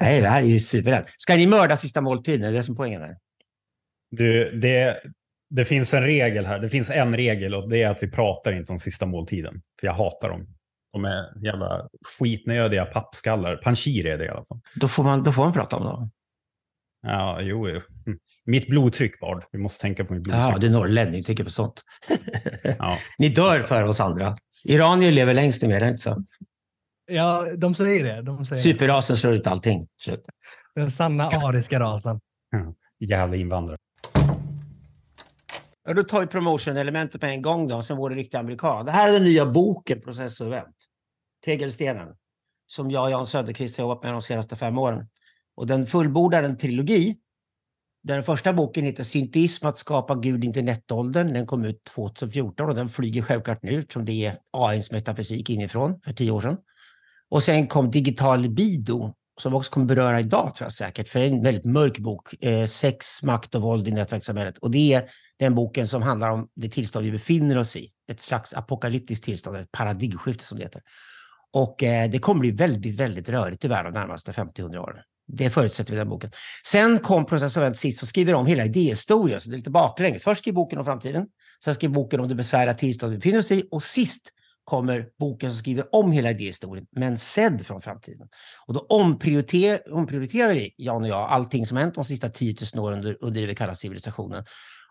Nej, det här är ju superlätt. Ska ni mörda sista måltiden? Det är det som är poängen här. Du, det, det finns en regel här. Det finns en regel och det är att vi pratar inte om sista måltiden. För jag hatar dem. De är jävla skitnödiga pappskallar. Panshir är det i alla fall. Då får man, då får man prata om dem. Ja, jo, jo. Mitt blodtryck, Bard. Vi måste tänka på mitt blodtryck. Ja, du är norrlänning, tycker på sånt. Ja. Ni dör för oss andra. Iranier lever längst är det inte så? Ja, de säger det. De säger det. Superrasen slår ut allting. Slut. Den sanna ariska rasen. Jävla invandrare. Ja, då tar vi promotion-elementet på en gång då, som vore riktig amerikan. Det här är den nya boken Process och event. Tegelstenen. Som jag och Jan Söderqvist har jobbat med de senaste fem åren. Och den fullbordar en trilogi. Den första boken heter Synteism, att skapa Gud i internetåldern. Den kom ut 2014 och den flyger självklart nu eftersom det är AIns metafysik inifrån för tio år sedan. Och sen kom Digital Libido som också kommer beröra idag tror jag säkert, för det är en väldigt mörk bok. Eh, sex, makt och våld i nätverkssamhället. Och det är den boken som handlar om det tillstånd vi befinner oss i. Ett slags apokalyptiskt tillstånd, ett paradigmskifte som det heter. Och eh, det kommer bli väldigt, väldigt rörigt i världen de närmaste 50-100 åren. Det förutsätter vi i den boken. Sen kom Process of Event sist och skriver om hela idéhistorien, så det är lite baklänges. Först skriver boken om framtiden, sen skriver boken om det besvärliga tillstånd vi befinner oss i och sist kommer boken som skriver om hela idéhistorien, men sedd från framtiden. Och då omprioriterar, omprioriterar vi, Jan och jag, allting som hänt de sista 10 000 åren under, under det vi kallar civilisationen.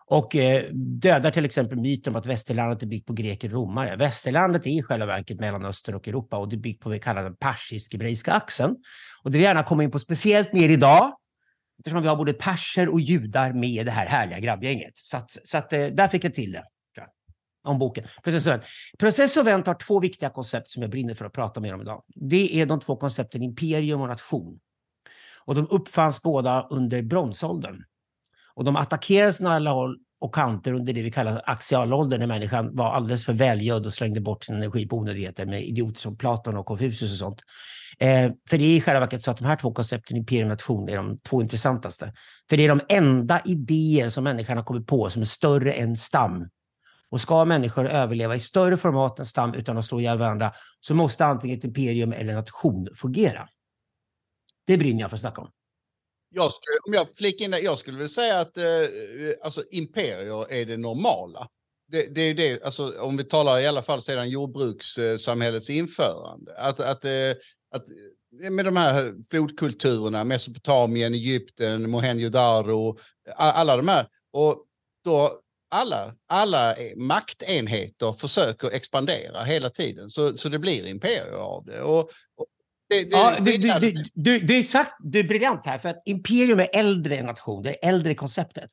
Och eh, dödar till exempel myten om att västerlandet är byggt på greker och romare. Västerlandet är i själva verket Mellanöstern och Europa och det är byggt på vad vi kallar den persisk-hebreiska axeln. Och det vill jag gärna komma in på speciellt mer idag, eftersom vi har både perser och judar med i det här härliga grabbgänget. Så, att, så att, eh, där fick jag till det. Om boken. Process och vänt Process och vänt har två viktiga koncept som jag brinner för att prata mer om idag. Det är de två koncepten imperium och nation. Och de uppfanns båda under bronsåldern. Och de attackerades från alla håll och kanter under det vi kallar axialåldern när människan var alldeles för välgödd och slängde bort sin energi på onödigheter med idioter som Platon och Konfucius och sånt. Eh, för det är i själva verket så att de här två koncepten, imperium och nation, är de två intressantaste. För det är de enda idéer som människan har kommit på som är större än stam. Och ska människor överleva i större format än stam utan att slå ihjäl varandra så måste antingen ett imperium eller en nation fungera. Det brinner jag för att snacka om. Jag skulle, om jag flikar in jag skulle vilja säga att eh, alltså, imperier är det normala. Det, det är det, alltså, om vi talar i alla fall sedan jordbrukssamhällets införande. Att, att, eh, att eh, med de här flodkulturerna, Mesopotamien, Egypten, Mohenjo-Daro, alla de här. Och då alla, alla maktenheter försöker expandera hela tiden, så, så det blir imperier av det. Och, och det, det, Ja, det- du, du, är exakt, du är briljant här, för att imperium är äldre nation. Det är äldre konceptet.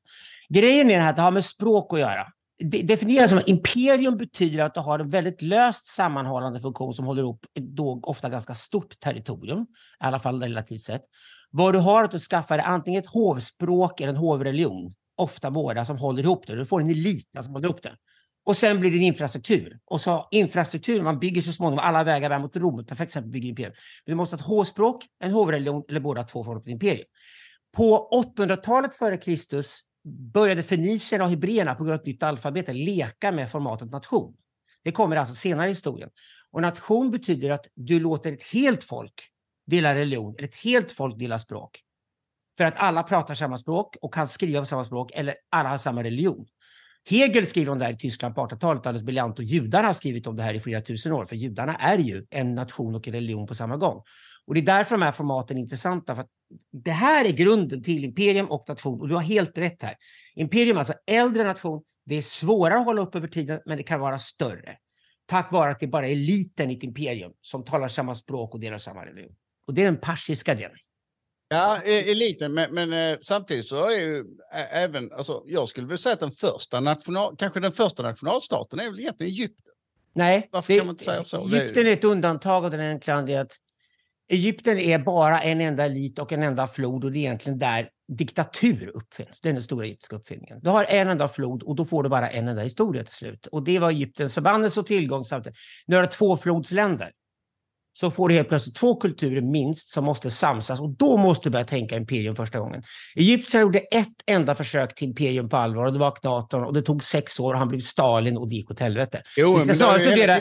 Grejen är att det har med språk att göra. Det definieras som att imperium betyder att du har en väldigt löst sammanhållande funktion som håller ihop då ofta ganska stort territorium, i alla fall relativt sett. Vad du har är att du skaffar dig antingen ett hovspråk eller en hovreligion, ofta båda som håller ihop det. Du får en elit som håller ihop det. Och sen blir det en infrastruktur. Och så infrastruktur, man bygger så småningom alla vägar mot Rom, ett perfekt exempel bygger imperium. Men du måste ha ett H-språk, en hovreligion eller båda två för att ett imperium. På 800-talet före Kristus började fenicierna och hebreerna på grund av ett nytt alfabet leka med formatet nation. Det kommer alltså senare i historien. Och nation betyder att du låter ett helt folk dela religion, eller ett helt folk dela språk. För att alla pratar samma språk och kan skriva på samma språk, eller alla har samma religion. Hegel skriver om det här i Tyskland på 1800-talet, alldeles briljant, och judarna har skrivit om det här i flera tusen år, för judarna är ju en nation och en religion på samma gång. Och det är därför de här formaten är intressanta, för att det här är grunden till imperium och nation, och du har helt rätt här. Imperium, alltså äldre nation, det är svårare att hålla upp över tiden, men det kan vara större. Tack vare att det bara är eliten i ett imperium som talar samma språk och delar samma religion. Och det är den persiska delen. Ja, e- eliten, men, men eh, samtidigt så är ju även, alltså, jag skulle vilja säga att den första national, kanske den första nationalstaten är väl egentligen Egypten. Nej, Varför det, kan man inte säga så? Egypten är ett undantag av den enkla anledningen att Egypten är bara en enda elit och en enda flod och det är egentligen där diktatur uppfinns. Det är den stora egyptiska uppfinningen. Du har en enda flod och då får du bara en enda historia till slut. Och det var Egyptens förbannelse och tillgång samtidigt. Nu har du två flodsländer. Så får du helt plötsligt två kulturer minst som måste samsas och då måste du börja tänka imperium första gången. Egypten gjorde ett enda försök till imperium på allvar och det var Akhenaton och det tog sex år och han blev Stalin och det gick åt helvete. Jo, Vi ska men snarare det studera-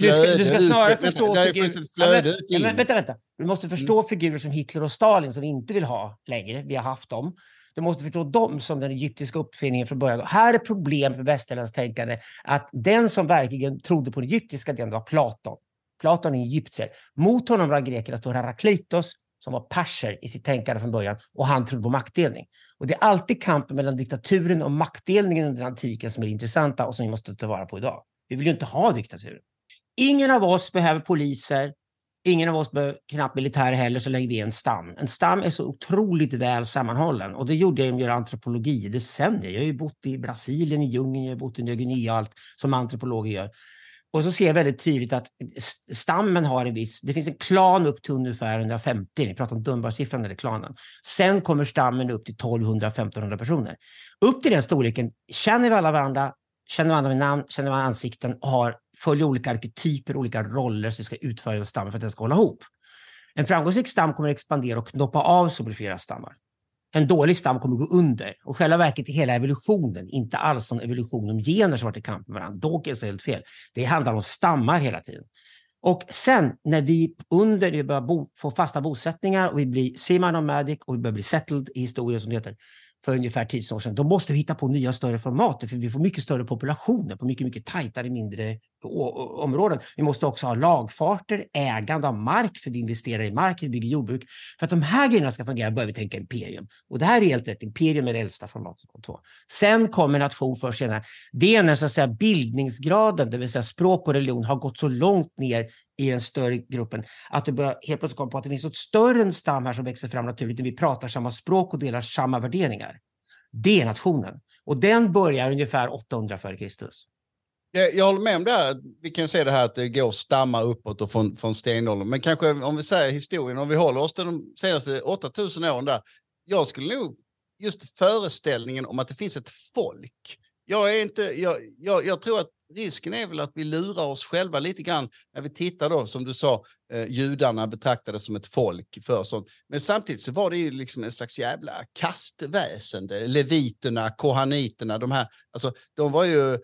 Du ska, du ska ut- snarare vänta, förstå Det ju figurer... Ja, men- ut vänta, vänta. Du måste förstå figurer som Hitler och Stalin som vi inte vill ha längre. Vi har haft dem. Du måste förstå dem som den egyptiska uppfinningen från början. Och här är problemet med västerländskt tänkande att den som verkligen trodde på den egyptiska delen var Platon. Platon är egyptier. Mot honom bland grekerna står Heraklitos som var perser i sitt tänkande från början och han trodde på maktdelning. Och det är alltid kampen mellan diktaturen och maktdelningen under antiken som är intressanta och som vi måste ta vara på idag. Vi vill ju inte ha diktatur. Ingen av oss behöver poliser. Ingen av oss behöver knappt militär heller så länge vi är en stam. En stam är så otroligt väl sammanhållen och det gjorde jag genom att göra antropologi i decennier. Jag har ju bott i Brasilien, i djungeln, jag har bott i Nya Guinea och allt som antropologer gör. Och så ser jag väldigt tydligt att stammen har en viss, det finns en klan upp till ungefär 150, ni pratar om Dunbarsiffran eller klanen. Sen kommer stammen upp till 1200-1500 personer. Upp till den storleken känner vi alla varandra, känner varandra vid namn, känner varandra ansikten och har, följer olika arketyper, olika roller som vi ska utföra i stammen för att den ska hålla ihop. En framgångsrik stam kommer att expandera och knoppa av så blir flera stammar. En dålig stam kommer gå under. Och själva verket är hela evolutionen, inte alls någon evolution om gener som varit i kamp med varandra. Då är helt fel. Det handlar om stammar hela tiden. Och sen när vi under, vi börjar bo, få fasta bosättningar och vi blir semi-nomadic och vi börjar bli settled i historien som det heter, för ungefär 10 år sedan, då måste vi hitta på nya större format, för vi får mycket större populationer på mycket, mycket tajtare, mindre områden. Vi måste också ha lagfarter, ägande av mark, för vi investerar i mark, vi bygger jordbruk. För att de här grejerna ska fungera börjar vi tänka imperium. Och det här är helt rätt, imperium är det äldsta formatet av två. Sen kommer nation först senare. Det är när så att säga, bildningsgraden, det vill säga språk och religion, har gått så långt ner i den större gruppen att du börjar helt plötsligt komma på att det finns ett större stam här som växer fram naturligt, där vi pratar samma språk och delar samma värderingar. Det är nationen. Och den börjar ungefär 800 före Kristus. Jag, jag håller med om det här. Vi kan se det här att det går stamma uppåt och från, från stenåldern. Men kanske om vi säger historien, om vi håller oss till de senaste 8000 åren där. Jag skulle nog, just föreställningen om att det finns ett folk. Jag, är inte, jag, jag, jag tror att risken är väl att vi lurar oss själva lite grann när vi tittar då, som du sa, eh, judarna betraktades som ett folk för sånt. Men samtidigt så var det ju liksom en slags jävla kastväsende. Leviterna, kohaniterna, de här, alltså de var ju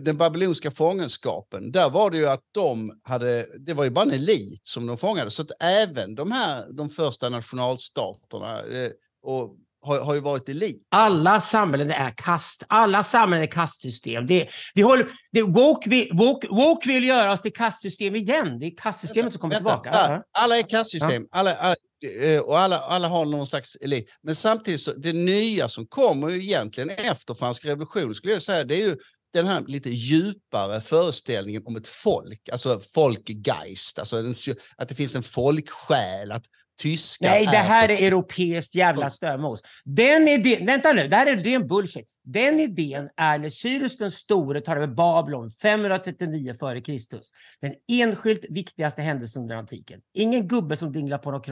den babyloniska fångenskapen, där var det ju att de hade, det var ju bara en elit som de fångade. Så att även de här, de första nationalstaterna eh, och, har, har ju varit elit. Alla samhällen är kast. Alla samhällen är kastsystem. Det, vi håller, det, woke, vi, woke, woke vill göra oss till kastsystem igen. Det är kastsystemet som kommer Vänta, tillbaka. här, Ja. alla är kastsystem, alla, alla, eh, och alla, alla har någon slags elit. Men samtidigt, så, det nya som kommer ju egentligen efter franska revolutionen, skulle jag säga, det är ju den här lite djupare föreställningen om ett folk, alltså folkgeist, alltså att det finns en folksjäl, att tyskar Nej, det här är... är europeiskt jävla stömos. Den idén, vänta nu, det här är, det är en bullshit. Den idén är när Cyrus den store tar över Babylon 539 före Kristus. Den enskilt viktigaste händelsen under antiken. Ingen gubbe som dinglar på någon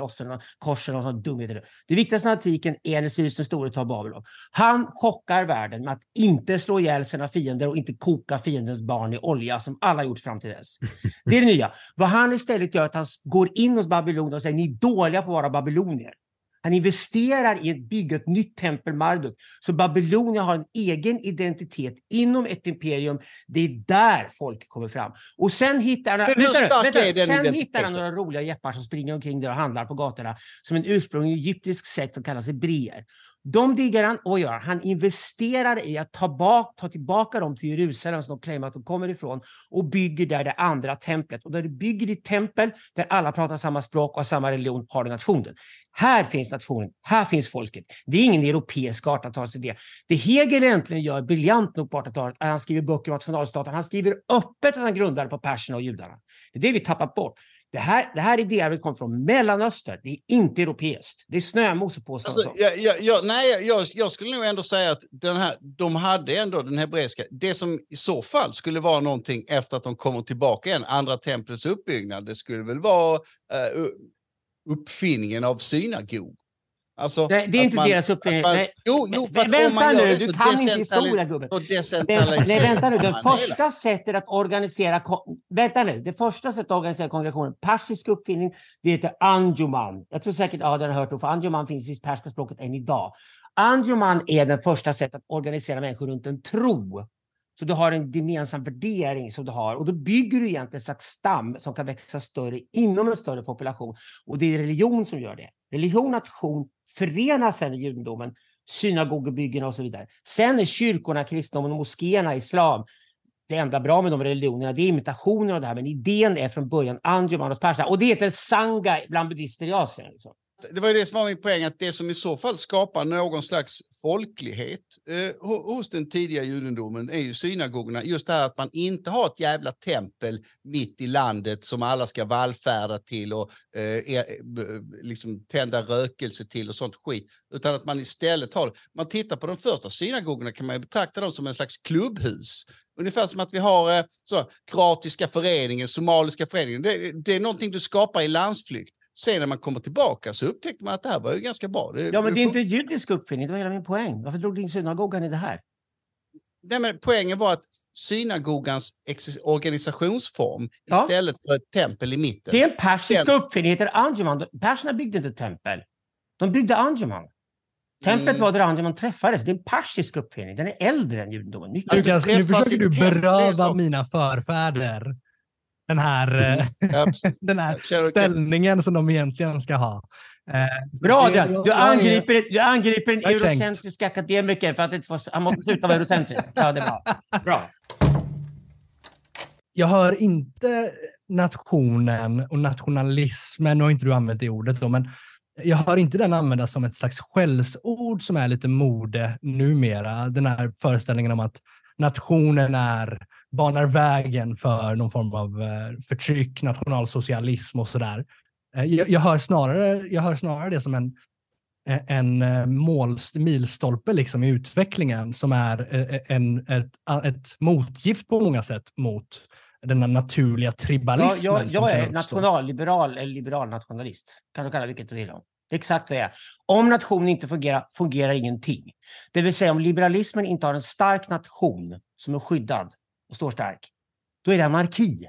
korsen och sån dumheter. Det viktigaste under antiken är när Cyrus den store tar Babylon. Han chockar världen med att inte slå ihjäl sina fiender och inte koka fiendens barn i olja som alla gjort fram till dess. Det är det nya. Vad han istället gör är att han går in hos Babylon och säger ni är dåliga på att vara babylonier. Han investerar i att bygga ett nytt tempel Marduk. Så Babylonien har en egen identitet inom ett imperium. Det är där folk kommer fram. Och sen hittar han, vänta, vänta, sen hittar han några roliga jeppar som springer omkring där och handlar på gatorna som en ursprunglig egyptisk sekt som kallas hebreer. De diggar han och gör. Han investerar i att ta, bak, ta tillbaka dem till Jerusalem som de claimar att de kommer ifrån och bygger där det andra templet. Och där du bygger ditt tempel där alla pratar samma språk och har samma religion har du nationen. Här finns nationen, här finns folket. Det är ingen europeisk 1800-talsidé. Det Hegel egentligen gör briljant nog på 1800-talet är att han skriver böcker om nationalstaten. Han skriver öppet att han grundade på perserna och judarna. Det är det vi tappat bort. Det här, det här idéer kommer från Mellanöstern. Det är inte europeiskt. Det är snömos att påstå Alltså, jag, jag, jag, nej, jag, jag skulle nog ändå säga att den här, de hade ändå den hebreiska, det som i så fall skulle vara någonting efter att de kommer tillbaka igen, andra templets uppbyggnad, det skulle väl vara eh, uppfinningen av synagog. Alltså, Det, det är inte man- deras uppfinning. man- Nej, Jo, jo, om vänta nu, det du kan inte historia gubben. nej, vänta nu. Det första sättet att organisera... Vänta nu. Det första sättet att organisera kongregationen, persisk uppfinning, det heter anjuman. Jag tror säkert Adrian har hört om, för anjuman finns i persiska språket än idag. Anjuman är det första sättet att organisera människor runt en tro. Så du har en gemensam värdering som du har och då bygger du egentligen ett slags stam som kan växa större inom en större population. Och det är religion som gör det. Religion och nation förenas sen i judendomen, synagogebyggen och så vidare. Sen är kyrkorna, kristendomen och moskéerna, islam, det enda bra med de religionerna det är imitationer av det här, men idén är från början anjuman och Persa. Och det heter sanga bland buddister i Asien. Liksom. Det var ju det som var min poäng, att det som i så fall skapar någon slags folklighet eh, hos den tidiga judendomen är ju synagogorna. Just det här att man inte har ett jävla tempel mitt i landet som alla ska vallfärda till och eh, e-, liksom tända rökelse till och sånt skit. Utan att man istället har, man tittar på de första synagogorna kan man ju betrakta dem som en slags klubbhus. Ungefär som att vi har eh, så, kroatiska föreningen, somaliska föreningen. Det, det är någonting du skapar i landsflykt. Sen när man kommer tillbaka så upptäckte man att det här var ju ganska bra. Ja, men det är inte en judisk uppfinning, det var hela min poäng. Varför drog du in synagogan i det här? Nej, men poängen var att synagogans organisationsform Ja. istället för ett tempel i mitten. Det är en persisk Den- uppfinning, heter anjuman. Perserna byggde inte tempel. De byggde anjuman. Templet Mm. var där anjuman träffades. Det är en persisk uppfinning. Den är äldre än judendomen. Mycket Lukas, nu försöker du det beröva mina förfäder den här, eh, Ja, precis. den här ställningen som de egentligen ska ha. Eh, Bra Adrian! Du angriper, du angriper en eurocentrisk akademiker för att inte få, han måste sluta vara eurocentrisk. Ja, det är bra. bra. Jag hör inte nationen och nationalismen, nu har inte du använt det ordet då, men jag hör inte den användas som ett slags skällsord som är lite mode numera. Den här föreställningen om att nationen är, banar vägen för någon form av eh, förtryck, nationalsocialism och sådär. Eh, Jag, jag, hör snarare, jag hör snarare det som en, en eh, mål, milstolpe liksom i utvecklingen som är en, ett, ett motgift på många sätt mot den naturliga Ja, tribalismen. jag, som jag kan är nationalliberal eller liberal nationalist. Kan du kalla vilket du vill om. Det är exakt vad jag är. Om nationen inte fungerar, fungerar ingenting. Det vill säga om liberalismen inte har en stark nation som är skyddad och står stark, då är det anarki.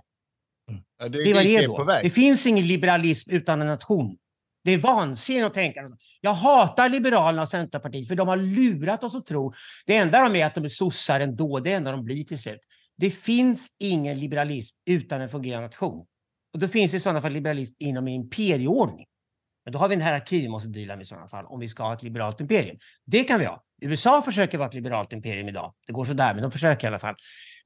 Ja, Det är vad det är då. Det finns ingen liberalism utan en nation. Det är vansinne att tänka. Jag hatar Liberalerna och Centerpartiet för de har lurat oss att tro. Det enda de är att de är sossar ändå. Det enda de blir till slut. Det finns ingen liberalism utan en fungerande nation. Och då finns det i sådana fall liberalism inom en imperieordning. Men då har vi en hierarki vi måste deala med i sådana fall om vi ska ha ett liberalt imperium. Det kan vi ha. USA försöker vara ett liberalt imperium idag. Det går sådär, men de försöker i alla fall.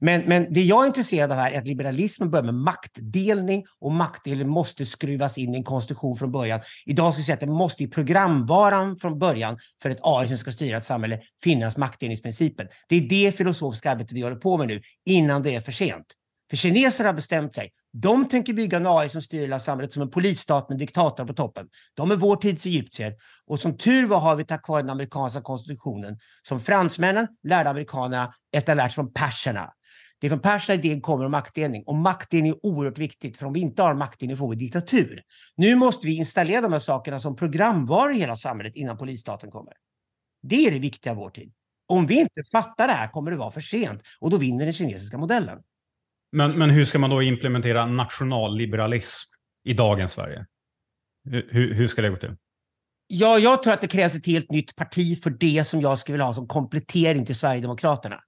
Men, men det jag är intresserad av här är att liberalismen börjar med maktdelning och maktdelning måste skruvas in i en konstitution från början. Idag ska vi säga att det måste i programvaran från början för ett AI som ska styra ett samhälle finnas maktdelningsprincipen. Det är det filosofiska arbetet vi håller på med nu innan det är för sent. För kineser har bestämt sig. De tänker bygga en AI som styr hela samhället som en polisstat med en diktator på toppen. De är vår tids egyptier. Och som tur var har vi tack vare den amerikanska konstitutionen som fransmännen lärde amerikanerna efter att ha lärt sig från perserna. Det är från perserna idén kommer om maktdelning. Och maktdelning är oerhört viktigt, för om vi inte har maktdelning får vi diktatur. Nu måste vi installera de här sakerna som programvaror i hela samhället innan polisstaten kommer. Det är det viktiga i vår tid. Om vi inte fattar det här kommer det vara för sent och då vinner den kinesiska modellen. Men, men hur ska man då implementera nationalliberalism i dagens Sverige? Hur, hur- ska det gå till? Ja, jag tror att det krävs ett helt nytt parti för det som jag skulle vilja ha som komplettering till Sverigedemokraterna.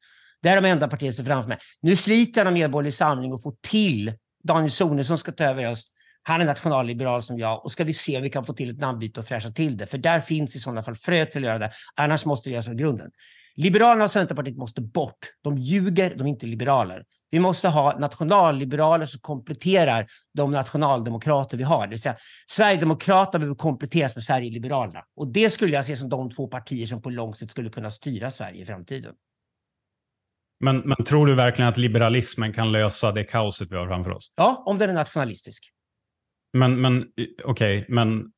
Det är de enda partierna som framför mig. Nu sliter jag med Medborgerlig Samling och få till Daniel Sonesson ska ta över i höst. Han är nationalliberal som jag och ska vi se om vi kan få till ett namnbyte och fräscha till det. För där finns i sådana fall frö till att göra det. Annars måste det göras från grunden. Liberalerna och Centerpartiet måste bort. De ljuger, de är inte liberaler. Vi måste ha nationalliberaler som kompletterar de nationaldemokrater vi har. Det vill säga, Sverigedemokraterna behöver kompletteras med Sverigeliberalerna. Och det skulle jag se som de två partier som på lång sikt skulle kunna styra Sverige i framtiden. Men, men tror du verkligen att liberalismen kan lösa det kaoset vi har framför oss? Ja, om den är nationalistisk. Men, men okej, men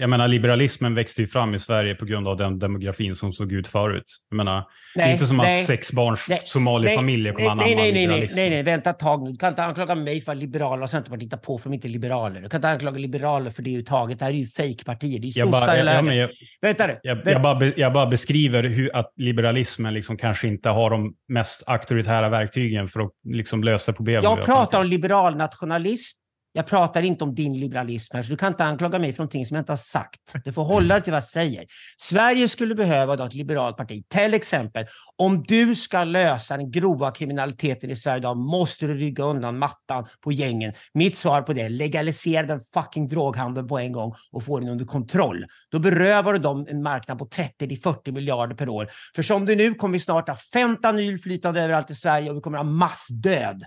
jag menar, liberalismen växte ju fram i Sverige på grund av den demografin som såg ut förut. Jag menar, det är inte som nej, att sex barns nej, somaliefamiljer kommer anamma nej, nej, nej, nej, liberalismen. nej, nej, vänta ett tag nu. Du kan inte anklaga mig för att liberaler och Centerpartiet hittar på för de inte är liberaler. Du kan inte anklaga liberaler för det överhuvudtaget. Det här är ju fejkpartier. Det är ju Jag bara, sossar i lägret. jag, Vänta nu. jag, jag, bara, be- jag bara beskriver hur att liberalismen liksom kanske inte har de mest auktoritära verktygen för att liksom lösa problemen. Jag pratar om liberal nationalism. Jag pratar inte om din liberalism här, så du kan inte anklaga mig för någonting som jag inte har sagt. Du får hålla dig till vad jag säger. Sverige skulle behöva då ett liberalt parti. Till exempel, om du ska lösa den grova kriminaliteten i Sverige idag måste du rygga undan mattan på gängen. Mitt svar på det är legalisera den fucking droghandeln på en gång och få den under kontroll. Då berövar du dem en marknad på 30-40 miljarder per år. För som det är nu kommer vi snart ha fentanyl flytande överallt i Sverige och vi kommer ha massdöd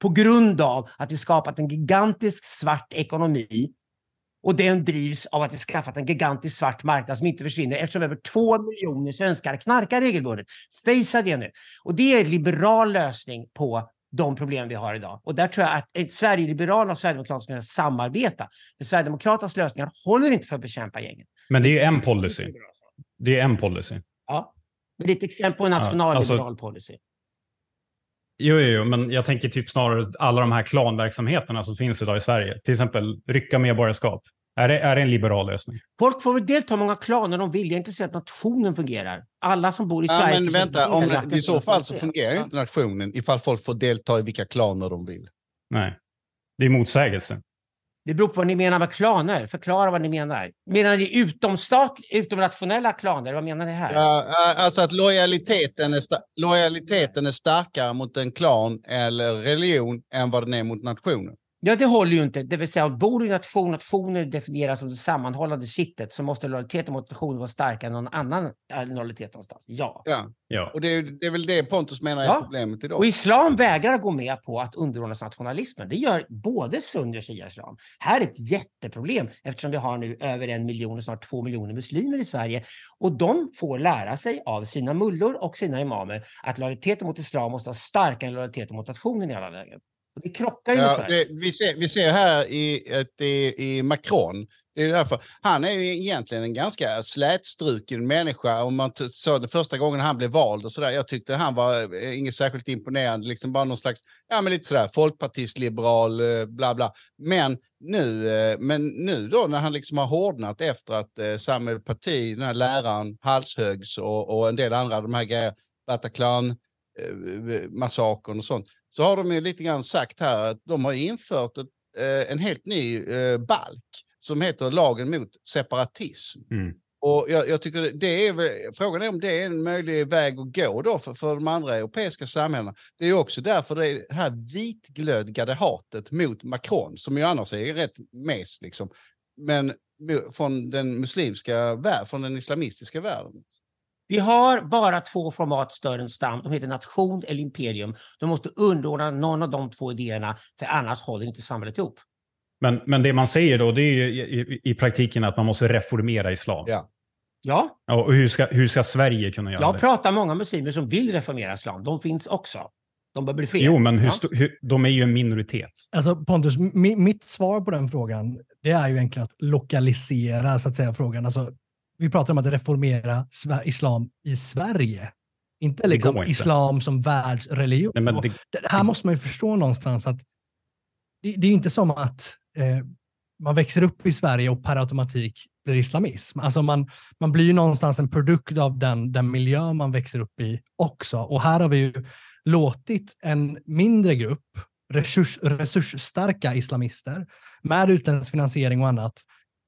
på grund av att vi skapat en gigantisk svart ekonomi och den drivs av att vi skaffat en gigantisk svart marknad som inte försvinner eftersom över två miljoner svenskar knarkar regelbundet. Facea det nu. Och det är en liberal lösning på de problem vi har idag. Och där tror jag att Sverigeliberalerna och Sverigedemokraterna ska samarbeta. För Sverigedemokraternas lösningar håller inte för att bekämpa gängen. Men det är en policy. Det är en policy. Ja. Men det är ett exempel på en nationalliberal policy. Jo, jo, jo, men jag tänker typ snarare alla de här klanverksamheterna som finns idag i Sverige. Till exempel rycka medborgarskap. Är det, är det en liberal lösning? Folk får väl delta i många klaner de vill. Jag är intresserad av att nationen fungerar. Alla som bor i Ja, Sverige... men ska vänta, om, delaktiga i så fall så fungerar Ja. inte nationen ifall folk får delta i vilka klaner de vill. Nej. Det är motsägelse. Det beror på vad ni menar med klaner. Förklara vad ni menar. Menar ni utomstat, utomnationella klaner? Vad menar ni här? Ja, eh, alltså att lojaliteten är, lojaliteten är starkare mot en klan eller religion än vad den är mot nationen. Ja, det håller ju inte. Det vill säga, bor du i en nation, nationer definieras som det sammanhållande kittet, så måste lojaliteten mot nationen vara starkare än någon annan äh, lojalitet någonstans. Ja. Ja. Ja. Och det är, det är väl det Pontus menar är Ja. problemet idag. Och islam vägrar gå med på att underordna sig nationalismen. Det gör både sunni och shia-islam. Här är ett jätteproblem eftersom vi har nu över en miljon och snart två miljoner muslimer i Sverige. Och de får lära sig av sina mullor och sina imamer att lojaliteten mot islam måste vara starkare än lojaliteten mot nationen i alla lägen. Och det krockar ju med Ja, Sverige. det, vi, ser, vi ser här i, ett, i, i Macron, det är därför, han är ju egentligen en ganska slätstruken människa. Om man t- så det första gången han blev vald och sådär, jag tyckte han var eh, inget särskilt imponerande, liksom bara någon slags, ja men lite sådär folkpartist, liberal, eh, bla bla. Men nu, eh, men nu då när han liksom har hårdnat efter att Samuel Paty, den här läraren, halshögs och, och en del andra de här grejerna, Bataclan, massakern och sånt, så har de ju lite grann sagt här att de har infört ett, eh, en helt ny eh, balk som heter lagen mot separatism. Mm. Och jag, jag tycker det- är frågan är om det är en möjlig väg att gå då för, för de andra europeiska samhällena. Det är också därför det, är det här vitglödgade hatet mot Macron, som ju annars är rätt mes liksom, men från den muslimska världen, från den islamistiska världen. Vi har bara två format större än stam. De heter nation eller imperium. De måste underordna någon av de två idéerna, för annars håller inte samhället ihop. Men, men det man säger då, det är ju i, i, i praktiken att man måste reformera islam. Ja. Ja, Ja, och hur ska, hur ska Sverige kunna göra jag det? pratar många muslimer som vill reformera islam. De finns också. De bör bli fler. Jo, men hur, Ja. hur, de är ju en minoritet. Alltså Pontus, mi, mitt svar på den frågan, det är ju egentligen att lokalisera så att säga frågan. Alltså, vi pratar om att reformera islam i Sverige. Inte liksom inte. islam som världsreligion. Nej, det, det här måste man ju förstå någonstans att det, det är inte som att eh, man växer upp i Sverige och per automatik blir islamism. Alltså man, man blir ju någonstans en produkt av den, den miljö man växer upp i också. Och här har vi ju låtit en mindre grupp resurs, resursstarka islamister med utländsk finansiering och annat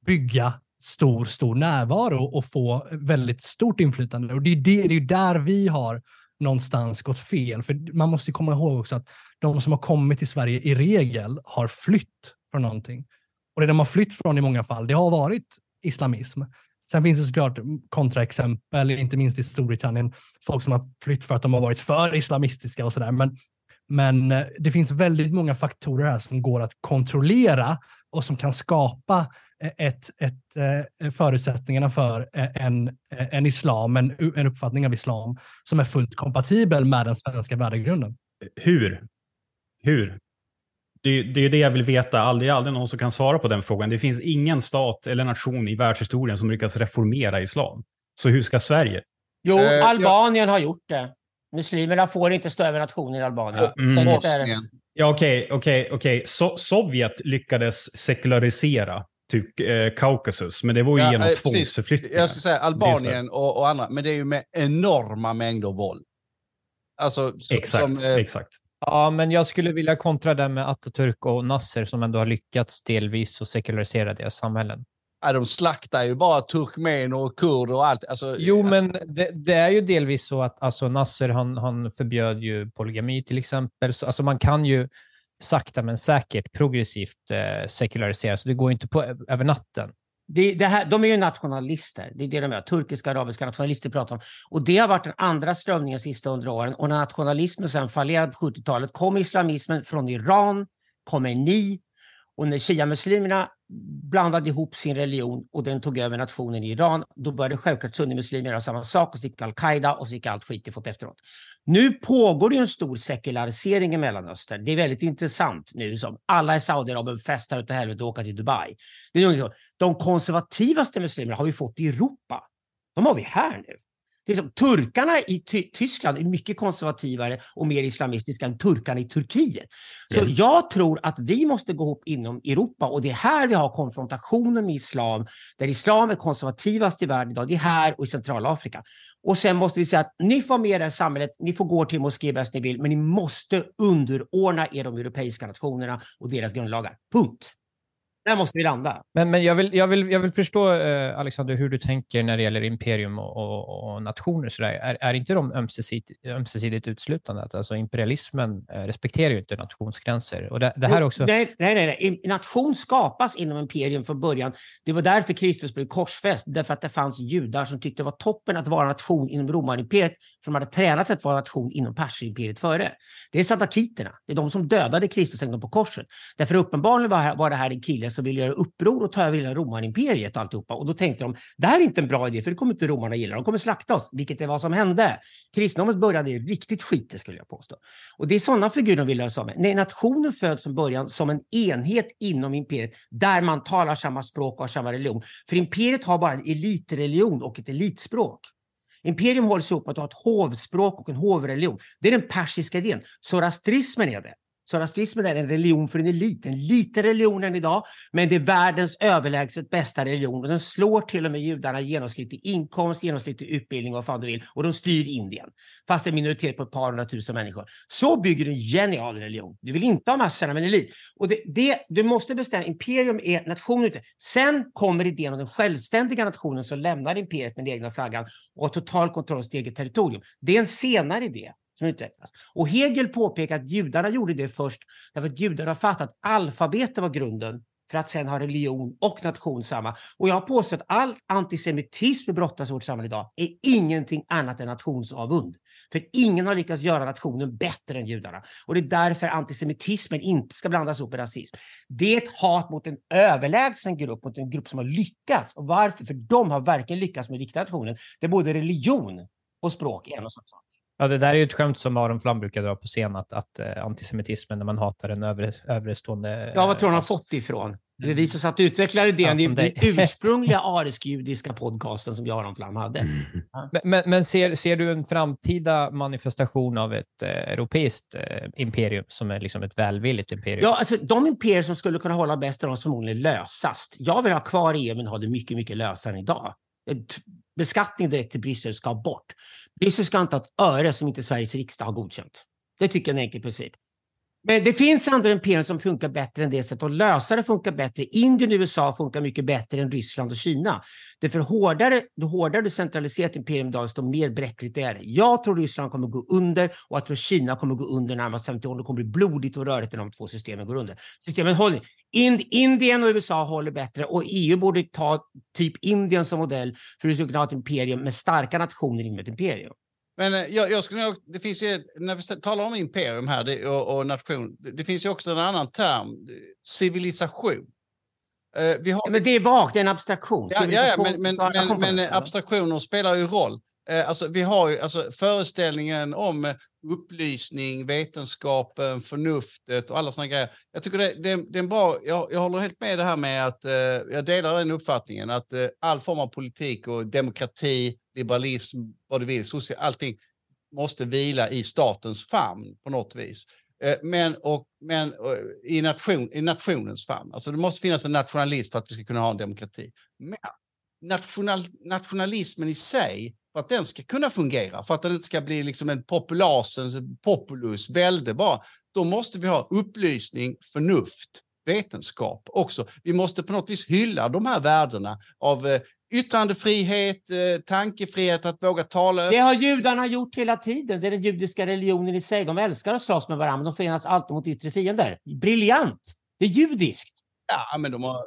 bygga stor, stor närvaro och få väldigt stort inflytande. Och det är, det, det är där vi har någonstans gått fel. För man måste komma ihåg också att de som har kommit till Sverige i regel har flytt från någonting. Och det de har flytt från i många fall, det har varit islamism. Sen finns det såklart kontraexempel, inte minst i Storbritannien, folk som har flytt för att de har varit för islamistiska och sådär. Men, men eh, det finns väldigt många faktorer här som går att kontrollera och som kan skapa ett, ett, eh, förutsättningarna för eh, en, eh, en islam, en, en uppfattning av islam som är fullt kompatibel med den svenska värdegrunden. hur? Hur? Det, det är det jag vill veta. Aldrig, aldrig någon som kan svara på den frågan. Det finns ingen stat eller nation i världshistorien som lyckats reformera islam. Så hur ska Sverige? Jo, Eh, ja. Albanien har gjort det. Muslimerna får inte stå över nationen i Albanien. Mm. Är det. Bosnien. Ja, okej, okej, okej. So Sovjet lyckades sekularisera typ eh, Kaukasus, men det var ju Ja, genom eh, tvångsförflyttningar. Jag ska säga Albanien och, och andra, men det är ju med enorma mängder våld. Alltså, Exakt, som, eh, exakt. Ja, men jag skulle vilja kontra det med Atatürk och Nasser som ändå har lyckats delvis att sekularisera deras samhällen. ja, de slaktar ju bara turkmener och kurder och allt. Alltså, Jo, men det, det är ju delvis så att alltså, Nasser han, han förbjöd ju polygami till exempel. Så, alltså, man kan ju sakta men säkert progressivt eh, sekulariseras. det går inte på över natten. Det, det här, de är ju nationalister. Det är det de är. Turkiska arabiska nationalister pratar om. Och det har varit den andra strömningen de sista hundra åren. Och när nationalismen sen fallerade på 70-talet kom islamismen från Iran, Khomeini och när shia-muslimerna blandade ihop sin religion och den tog över nationen i Iran, då började självklart sunnimuslimer göra samma sak och så gick al-Qaida och så gick allt skit de fått efteråt. Nu pågår det ju en stor sekularisering i Mellanöstern. Det är väldigt intressant nu. Som alla i Saudiarabien festar utav helvete och åker till Dubai. Det är så. De konservativaste muslimerna har vi fått i Europa. De har vi här nu. Det är som, turkarna i Ty Tyskland är mycket konservativare och mer islamistiska än turkarna i Turkiet. Så Yes. jag tror att vi måste gå ihop inom Europa och det är här vi har konfrontationen med islam, där islam är konservativast i världen idag. Det är här och i Centralafrika. Och sen måste vi säga att ni får med här samhället, ni får gå till moské bäst ni vill, men ni måste underordna er de europeiska nationerna och deras grundlagar. Punkt. Där måste vi landa. Men, men jag, vill, jag, vill, jag vill förstå, eh, Alexander, hur du tänker när det gäller imperium och, och, och nationer. Så där. Är, är inte de ömsesidigt, ömsesidigt utslutande? Att Alltså, imperialismen eh, respekterar ju inte nationsgränser. Och det, det här Jo, också... Nej, nej, nej, nation skapas inom imperium från början. Det var därför Kristus blev korsfäst, därför att det fanns judar som tyckte det var toppen att vara nation inom romarimperiet, för de hade tränat sig att vara nation inom persimperiet före. Det är sadakiterna, det är de som dödade Kristus en gång på korset. Därför uppenbarligen var, var det här en kille som ville göra uppror och ta över hela romarimperiet och alltihopa. Och då tänkte de, det här är inte en bra idé, för det kommer inte romarna gilla. De kommer slakta oss, vilket är vad som hände. Kristendomen började i riktigt skit, skulle jag påstå. Och det är sådana figurer de vill lösa med. Nej, nationen föds från början som en enhet inom imperiet där man talar samma språk och har samma religion. För imperiet har bara en elitreligion och ett elitspråk. Imperium hålls ihop med att ha ett hovspråk och en hovreligion. Det är den persiska idén. Zoroastrismen är det. Rasismen är en religion för en elit, en liten religion än idag, men det är världens överlägset bästa religion och den slår till och med judarna genomsnittlig inkomst, genomsnittlig utbildning, vad fan du vill, och de styr Indien. Fast det är en minoritet på ett par hundratusen människor. Så bygger du en genial religion. Du vill inte ha massorna, men elit. Och det, det, du måste bestämma, imperium är nationen. Sen kommer idén om den självständiga nationen som lämnar imperiet med den egna flaggan och har total kontroll över sitt eget territorium. Det är en senare idé som utvecklas. Och Hegel påpekar att judarna gjorde det först därför att judarna har fattat att alfabetet var grunden för att sen ha religion och nation samma. Och jag har påstått att all antisemitism vi brottas i vårt samhälle idag är ingenting annat än nationsavund. För ingen har lyckats göra nationen bättre än judarna. Och det är därför antisemitismen inte ska blandas ihop med rasism. Det är ett hat mot en överlägsen grupp, mot en grupp som har lyckats. Och varför? För de har verkligen lyckats med riktiga nationen. Det är både religion och språk i en och samma sak. Ja, det där är ju ett skämt som Aron Flam brukar dra på scen, att, att eh, antisemitismen, när man hatar en övre, överstående... Ja, vad tror du han har ras. fått det ifrån? Det visar sig att utveckla idén Ja, i från den ursprungliga arisk-judiska podcasten som Göran Flam hade. Men, men, men ser, ser du en framtida manifestation av ett eh, europeiskt eh, imperium som är liksom ett välvilligt imperium? Ja, alltså, de imperier som skulle kunna hålla bäst är de som förmodligen är lösast. Jag vill ha kvar EU, men ha det mycket, mycket lösare än idag. Eh, Beskattning direkt till Bryssel ska bort. Bryssel ska inte ha ett öre som inte Sveriges riksdag har godkänt. Det tycker jag är en enkel princip. Men det finns andra imperier som funkar bättre än det sättet. Och lösare funkar bättre. Indien och USA funkar mycket bättre än Ryssland och Kina. Därför hårdare, ju hårdare du centraliserar ett imperium idag, desto mer bräckligt är det. Jag tror Ryssland kommer gå under och jag tror Kina kommer gå under närmast 50 år. Det kommer bli blodigt och rörigt när de två systemen går under. Systemen håller. Ind, Indien och USA håller bättre och EU borde ta typ Indien som modell för hur du ska kunna ha ett imperium med starka nationer inom ett imperium. Men eh, jag, jag skulle det finns ju, när vi talar om imperium här det, och, och nation, det, det finns ju också en annan term, civilisation. Eh, vi har, Men det är vagt, det är en abstraktion. ja, ja, ja, men, men, men, men abstraktioner spelar ju roll. Eh, alltså, vi har ju alltså, föreställningen om eh, upplysning, vetenskapen, förnuftet och alla sådana grejer. Jag tycker det, det, det är en bra, jag, jag håller helt med det här med att, eh, jag delar den uppfattningen att eh, all form av politik och demokrati, liberalism, vad du vill, social, allting måste vila i statens famn på något vis. Eh, men, och, men och, i, nation, i nationens famn. Alltså det måste finnas en nationalism för att vi ska kunna ha en demokrati. Men national, nationalismen i sig, för att den ska kunna fungera, för att den inte ska bli liksom en populasens populus, välde bara, då måste vi ha upplysning, förnuft, vetenskap också. Vi måste på något vis hylla de här värdena av eh, yttrandefrihet, eh, tankefrihet, att våga tala. Det har judarna gjort hela tiden. Det är den judiska religionen i sig. De älskar att slåss med varandra, men de förenas alltid mot yttre fiender. Briljant! Det är judiskt. Ja, men de har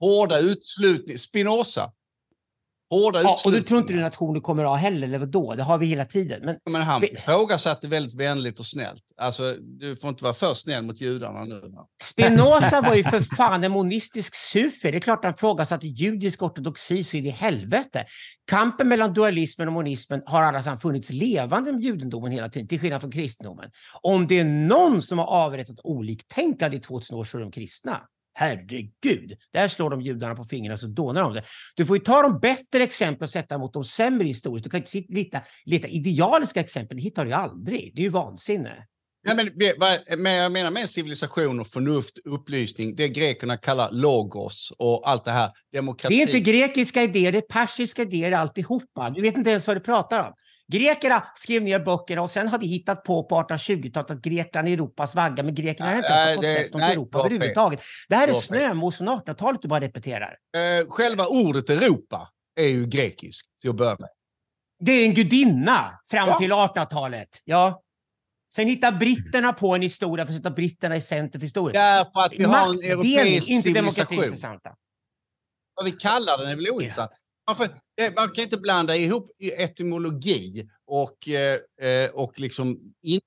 hårda utslutning. Spinoza. Hårda ja, och du tror inte du nationer kommer att ha heller, eller vadå? Det har vi hela tiden. Men, men han ifrågasatte väldigt vänligt och snällt. Alltså, du får inte vara för snäll mot judarna nu. Spinoza var ju för fan en monistisk sufi. Det är klart han ifrågasatte judisk ortodoxi så in i helvete. Kampen mellan dualismen och monismen har alla funnits levande med judendomen hela tiden, till skillnad från kristendomen. Om det är någon som har avrättat oliktänkande i 2000 år så är de kristna. Herregud, där slår de judarna på fingrarna så dånar de det. Du får ju ta de bättre exemplen och sätta mot de sämre historiskt. Du kan inte leta, leta idealiska exempel, det hittar du aldrig. Det är ju vansinne. Nej, men, men jag menar med civilisation och förnuft, upplysning, det grekerna kallar logos och allt det här. Demokrati. Det är inte grekiska idéer, det är persiska idéer alltihopa. Du vet inte ens vad du pratar om. Grekerna skrev ner böckerna och sen har vi hittat på på 1820-talet att Grekland är Europas vagga, men grekerna har inte ens fått koncept om Europa överhuvudtaget. Det här är snömos från 1800-talet du bara repeterar. Eh, själva ordet Europa är ju grekiskt till att börja med. Det är en gudinna fram ja. till 1800-talet. Ja. Sen hittar britterna på en historia för att sätta britterna i centrum för historien. Därför att vi har en europeisk inte civilisation. intressanta. Vad vi kallar den är väl ointressant. Man, får, man kan inte blanda ihop etymologi och, eh, och liksom... In...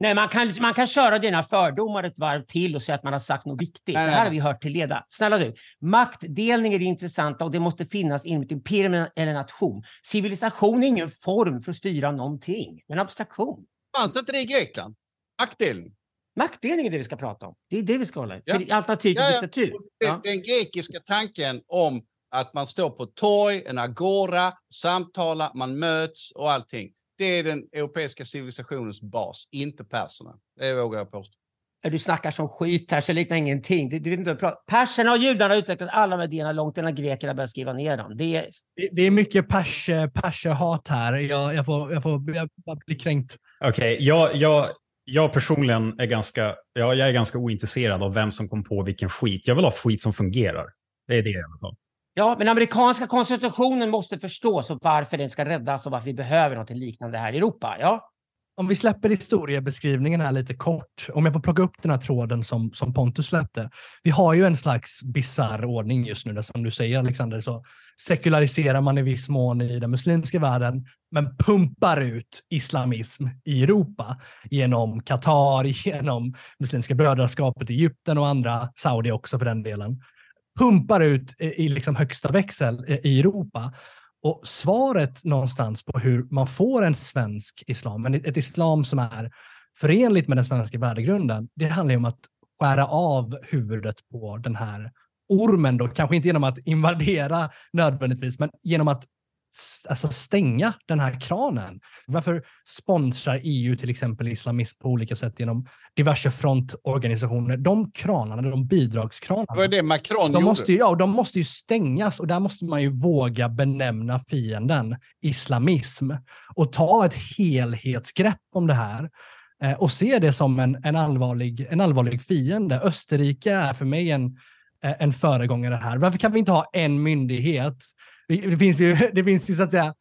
Nej, man kan, man kan köra dina fördomar ett varv till och säga att man har sagt något viktigt. Nej, det här har vi hört till leda. Snälla du, maktdelning är det intressanta och det måste finnas inom ett imperium eller nation. Civilisation är ingen form för att styra någonting. En abstraktion. Fanns inte det i Grekland? Maktdelning? Maktdelning är det vi ska prata om. Det är det vi ska hålla i. Ja. Alternativ till ja, ja. diktatur. Den, den grekiska tanken om att man står på torg, en agora, samtalar, man möts och allting. Det är den europeiska civilisationens bas, inte perserna. Det vågar jag påstå. Du snackar som skit här, så det liknar ingenting. Du vet inte Perserna och judarna har utvecklat alla medierna långt innan grekerna började skriva ner dem. Det är, det är mycket pers, perserhat här. Jag, jag, får, jag, får, jag blir kränkt. Okej, okay, jag, jag, jag personligen är ganska, ja, jag är ganska ointresserad av vem som kom på vilken skit. Jag vill ha skit som fungerar. Det är det i alla fall. Ja, men amerikanska konstitutionen måste förstås och varför den ska räddas och varför vi behöver något liknande här i Europa. Ja. Om vi släpper historiebeskrivningen här lite kort, om jag får plocka upp den här tråden som, som Pontus släppte. Vi har ju en slags bizarr ordning just nu, där, som du säger Alexander, så sekulariserar man i viss mån i den muslimska världen, men pumpar ut islamism i Europa genom Qatar, genom Muslimska brödraskapet, Egypten och andra, Saudi också för den delen pumpar ut i liksom högsta växel i Europa. Och svaret någonstans på hur man får en svensk islam, ett islam som är förenligt med den svenska värdegrunden, det handlar ju om att skära av huvudet på den här ormen då, kanske inte genom att invadera nödvändigtvis, men genom att alltså stänga den här kranen. Varför sponsrar EU till exempel islamism på olika sätt genom diverse frontorganisationer? De kranarna, de bidragskranarna. Vad är det Macron de måste ju, Ja, de måste ju stängas och där måste man ju våga benämna fienden islamism och ta ett helhetsgrepp om det här eh, och se det som en, en, allvarlig, en allvarlig fiende. Österrike är för mig en, eh, en föregångare här. Varför kan vi inte ha en myndighet det finns ju, det finns ju så att säga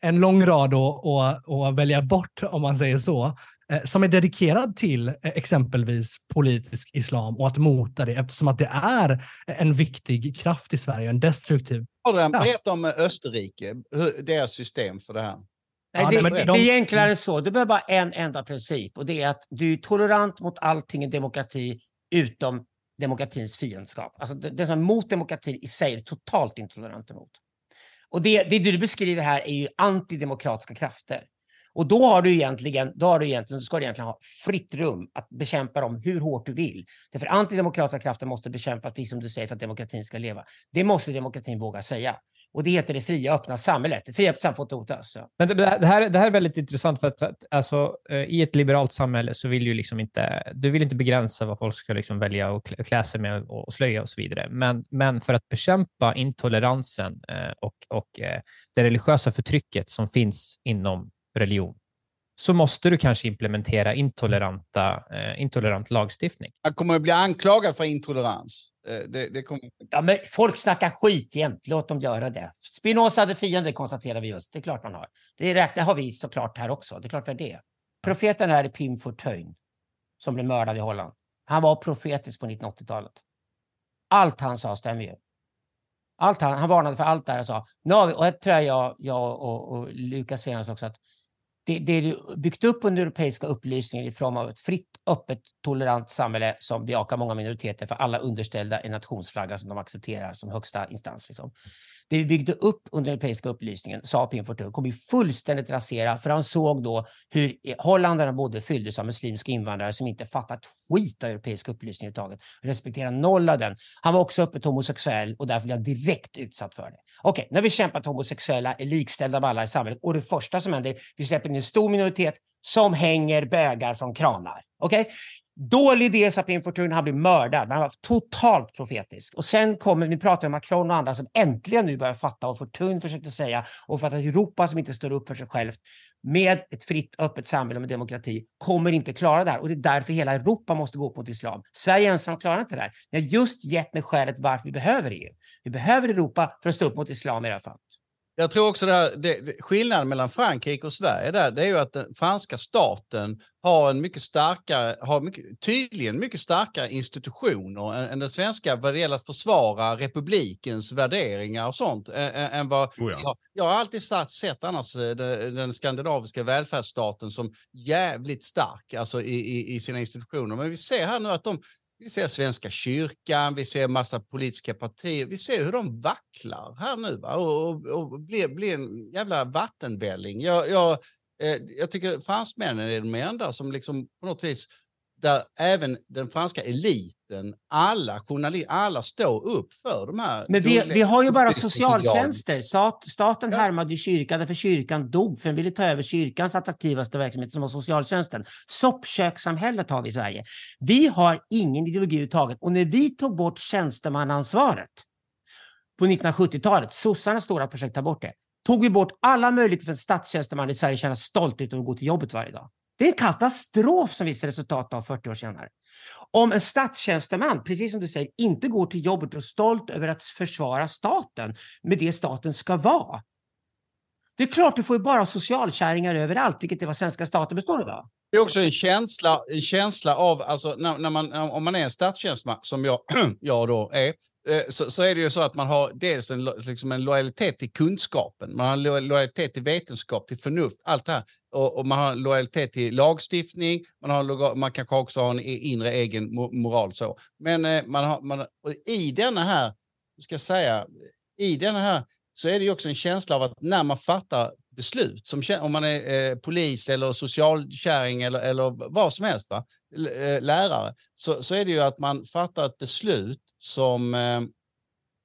en lång rad att, att, välja bort, om man säger så, eh, som är dedikerad till eh, exempelvis politisk islam och att mota det, eftersom att det är en viktig kraft i Sverige, en destruktiv Adrian, berätta om Österrike, deras system för det här. Nej, det, det, det, är enklare än så. Du behöver bara en enda princip och det är att du är tolerant mot allting i demokrati utom demokratins fiendskap. Alltså det, det som är mot demokratin i sig är totalt intolerant emot. Och det, det du beskriver här är ju antidemokratiska krafter. Och då har du egentligen, då har du egentligen, då ska du egentligen ha fritt rum att bekämpa dem hur hårt du vill. Därför antidemokratiska krafter måste bekämpas, precis som du säger, för att demokratin ska leva. Det måste demokratin våga säga. Och det heter det fria öppna samhället. Det fria öppna samhället får inte hotas. Alltså. Ja. Men det, det, här, det här är väldigt intressant för att, för att alltså, eh, i ett liberalt samhälle så vill du liksom inte, du vill inte begränsa vad folk ska liksom välja att klä, klä sig med och, och slöja och så vidare. Men, men för att bekämpa intoleransen eh, och, och eh, det religiösa förtrycket som finns inom religion så måste du kanske implementera intoleranta, eh, intolerant lagstiftning. Han kommer att bli anklagad för intolerans. Eh, det, det kommer... Ja, men folk snackar skit jämt. Låt dem göra det. Spinoza hade fiender konstaterar vi just. Det är klart man har. Det, är rätt, det har vi såklart här också. Det är klart det är det. Profeten här är Pim Fortuyn som blev mördad i Holland. Han var profetisk på 1980-talet. Allt han sa stämmer ju. Allt han, han varnade för allt det här och sa. Nu har vi, och det tror jag, jag och, och Lukas Svenas också, att det, det är byggt upp under europeiska upplysningen i form av ett fritt, öppet, tolerant samhälle som bejakar många minoriteter för alla underställda en nationsflagga som de accepterar som högsta instans. Liksom. Det vi byggde upp under den europeiska upplysningen, sa Pim kommer kommer fullständigt rasera för han såg då hur holländarna bodde fylldes av muslimska invandrare som inte fattat skit av europeisk upplysning överhuvudtaget. Respekterar noll av den. Han var också öppet homosexuell och därför blev han direkt utsatt för det. Okej, okay, när vi kämpat att homosexuella är likställda med alla i samhället och det första som händer, vi släpper in en stor minoritet som hänger bögar från kranar. Okej? Okay? Dålig idé, sa Pim Fortuyn. Han blev mördad. Han var totalt profetisk. Och sen kommer, vi pratar om Macron och andra som äntligen nu börjar fatta vad Fortuyn försökte säga och för att Europa som inte står upp för sig självt med ett fritt, öppet samhälle med demokrati kommer inte klara det här. Och det är därför hela Europa måste gå upp mot islam. Sverige ensam klarar inte det här. Ni har just gett mig skälet varför vi behöver EU. Vi behöver Europa för att stå upp mot islam i det här fallet. Jag tror också det här, det, skillnaden mellan Frankrike och Sverige där, det är ju att den franska staten har en mycket starkare, har mycket, tydligen mycket starkare institutioner än, än den svenska vad det gäller att försvara republikens värderingar och sånt. Än, än vad, oh ja. jag, jag, har alltid sett annars den, den skandinaviska välfärdsstaten som jävligt stark alltså i, i, i sina institutioner. Men vi ser här nu att de vi ser Svenska kyrkan, vi ser massa politiska partier. Vi ser hur de vacklar här nu va? och, och, och blir, blir en jävla vattenvälling. Jag, jag, eh, jag tycker fransmännen är de enda som liksom på något vis där även den franska eliten, alla journalister, alla står upp för de här... Men vi, vi har ju bara socialtjänster. Staten ja. härmade kyrkan därför kyrkan dog, för den ville ta över kyrkans attraktivaste verksamhet som var socialtjänsten. Soppkökssamhället har vi i Sverige. Vi har ingen ideologi överhuvudtaget. Och när vi tog bort tjänstemannaansvaret på 1970-talet, sossarnas stora projekt tar bort det, tog vi bort alla möjligheter för en statstjänsteman i Sverige att känna stolthet över att gå till jobbet varje dag. Det är en katastrof som vi ser resultat av 40 år senare. Om en statstjänsteman, precis som du säger, inte går till jobbet och är stolt över att försvara staten med det staten ska vara. Det är klart, du får ju bara socialkärringar överallt, vilket är vad svenska staten består av. Det är också en känsla, en känsla av, alltså, när, när man, om man är en statstjänsteman, som jag, jag då är, eh, så, så, är det ju så att man har dels en, liksom en lojalitet till kunskapen, man har lojalitet till vetenskap, till förnuft, allt det här. Och, och man har lojalitet till lagstiftning, man, har, man kanske också har en e, inre egen moral. så. Men eh, man har, man, i denna här, ska jag säga, i denna här så är det ju också en känsla av att när man fattar beslut, som, om man är eh, polis eller socialkärring eller, eller vad som helst, va? Eh, lärare, så, så är det ju att man fattar ett beslut som eh,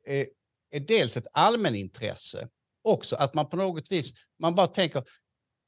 är, är dels ett allmänintresse, också att man på något vis, man bara tänker,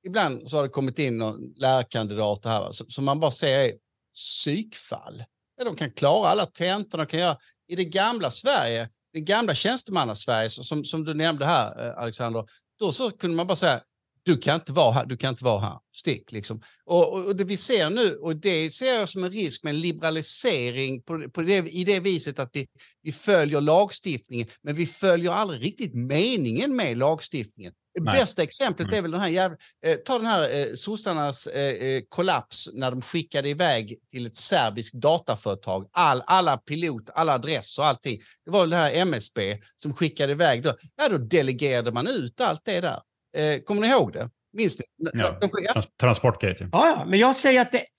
ibland så har det kommit in någon lärarkandidat här, som man bara ser är psykfall. Ja, de kan klara alla tentor, de kan göra, i det gamla Sverige, det gamla tjänstemannasverige som, som du nämnde här, eh, Alexander, då så kunde man bara säga, du kan inte vara här, du kan inte vara här, stick. Liksom. Och, och, och det vi ser nu, och det ser jag som en risk med en liberalisering på, på det, i det viset att vi, vi följer lagstiftningen, men vi följer aldrig riktigt meningen med lagstiftningen. Nej. Bästa exemplet mm. är väl den här jävla, eh, ta den här eh, sossarnas eh, eh, kollaps när de skickade iväg till ett serbiskt dataföretag all, alla pilot, alla adress och allting. Det var det här MSB som skickade iväg. Då, ja, då delegerade man ut allt det där. Eh, kommer ni ihåg det? Minns ni? Ja, Transportgate. Ja, ja, men jag säger att det, Ja,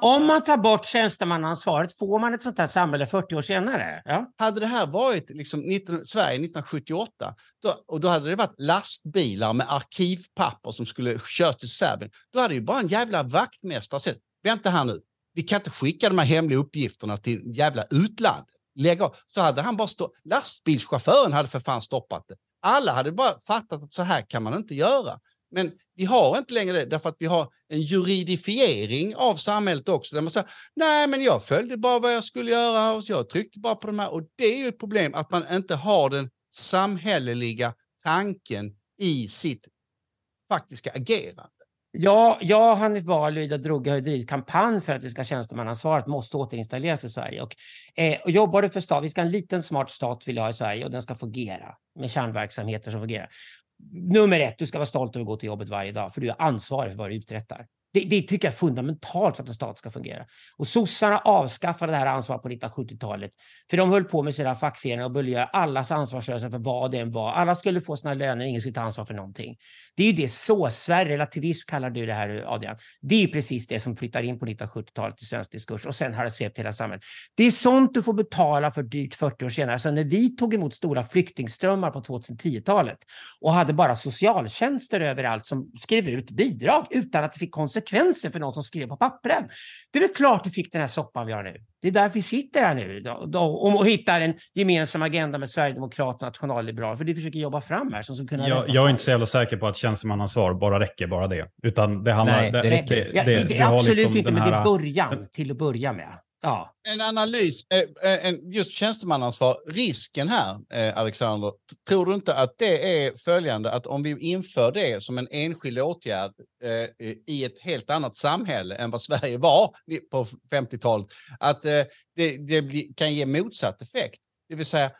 om man tar bort tjänstemannaansvaret, får man ett sånt här samhälle 40 år senare? Ja. Hade det här varit liksom 19, Sverige 1978 då, och då hade det varit lastbilar med arkivpapper som skulle köras till Serbien, då hade ju bara en jävla vaktmästare sett, vänta här nu, vi kan inte skicka de här hemliga uppgifterna till jävla utlandet. Lägg av. Så hade han bara stått, lastbilschauffören hade för fan stoppat det. Alla hade bara fattat att så här kan man inte göra. Men vi har inte längre det därför att vi har en juridifiering av samhället också. Där man säger, nej men jag följde bara vad jag skulle göra och jag tryckte bara på de här. Och det är ju ett problem att man inte har den samhälleliga tanken i sitt faktiska agerande. Ja, jag och Hanif Bali och Droga har drivit kampanj för att det ska tjänstemannaansvaret måste återinstalleras i Sverige. Och, eh, och jobbade för stat. Vi ska ha en liten smart stat vill jag ha i Sverige och den ska fungera med kärnverksamheter som fungerar. Nummer ett, du ska vara stolt över att gå till jobbet varje dag för du är ansvarig för vad du uträttar. Det, det, tycker jag är fundamentalt för att en stat ska fungera. Och sossarna avskaffade det här ansvaret på 1970-talet. För de höll på med sina fackföreningar och började göra allas ansvarslösa för vad det än var. Alla skulle få sina löner, ingen skulle ta ansvar för någonting. Det är ju det så-Sverige, relativism kallar du det här Adrian. Det är ju precis det som flyttar in på 1970-talet i svensk diskurs och sen har det svept hela samhället. Det är sånt du får betala för dyrt 40 år senare. Så när vi tog emot stora flyktingströmmar på 2010-talet och hade bara socialtjänster överallt som skrev ut bidrag utan att det fick konsekvenser konsekvenser för någon som skrev på pappren. Det är väl klart du fick den här soppan vi har nu. Det är därför vi sitter här nu då, då, och hittar en gemensam agenda med Sverigedemokraterna och nationalliberaler. För det försöker jobba fram här. Som ska kunna jag, jag är inte så jävla säker på att tjänstemannaansvar bara räcker, bara det. Utan det handlar... Nej, det, det räcker. Det, det, det, absolut liksom inte, men det är början till att börja med. Ja. En analys, eh, eh, just tjänstemannaansvar, risken här, eh, Alexander, tror du inte att det är följande att om vi inför det som en enskild åtgärd i ett helt annat samhälle än vad Sverige var på 50-talet, att det, det kan ge motsatt effekt? Det vill säga,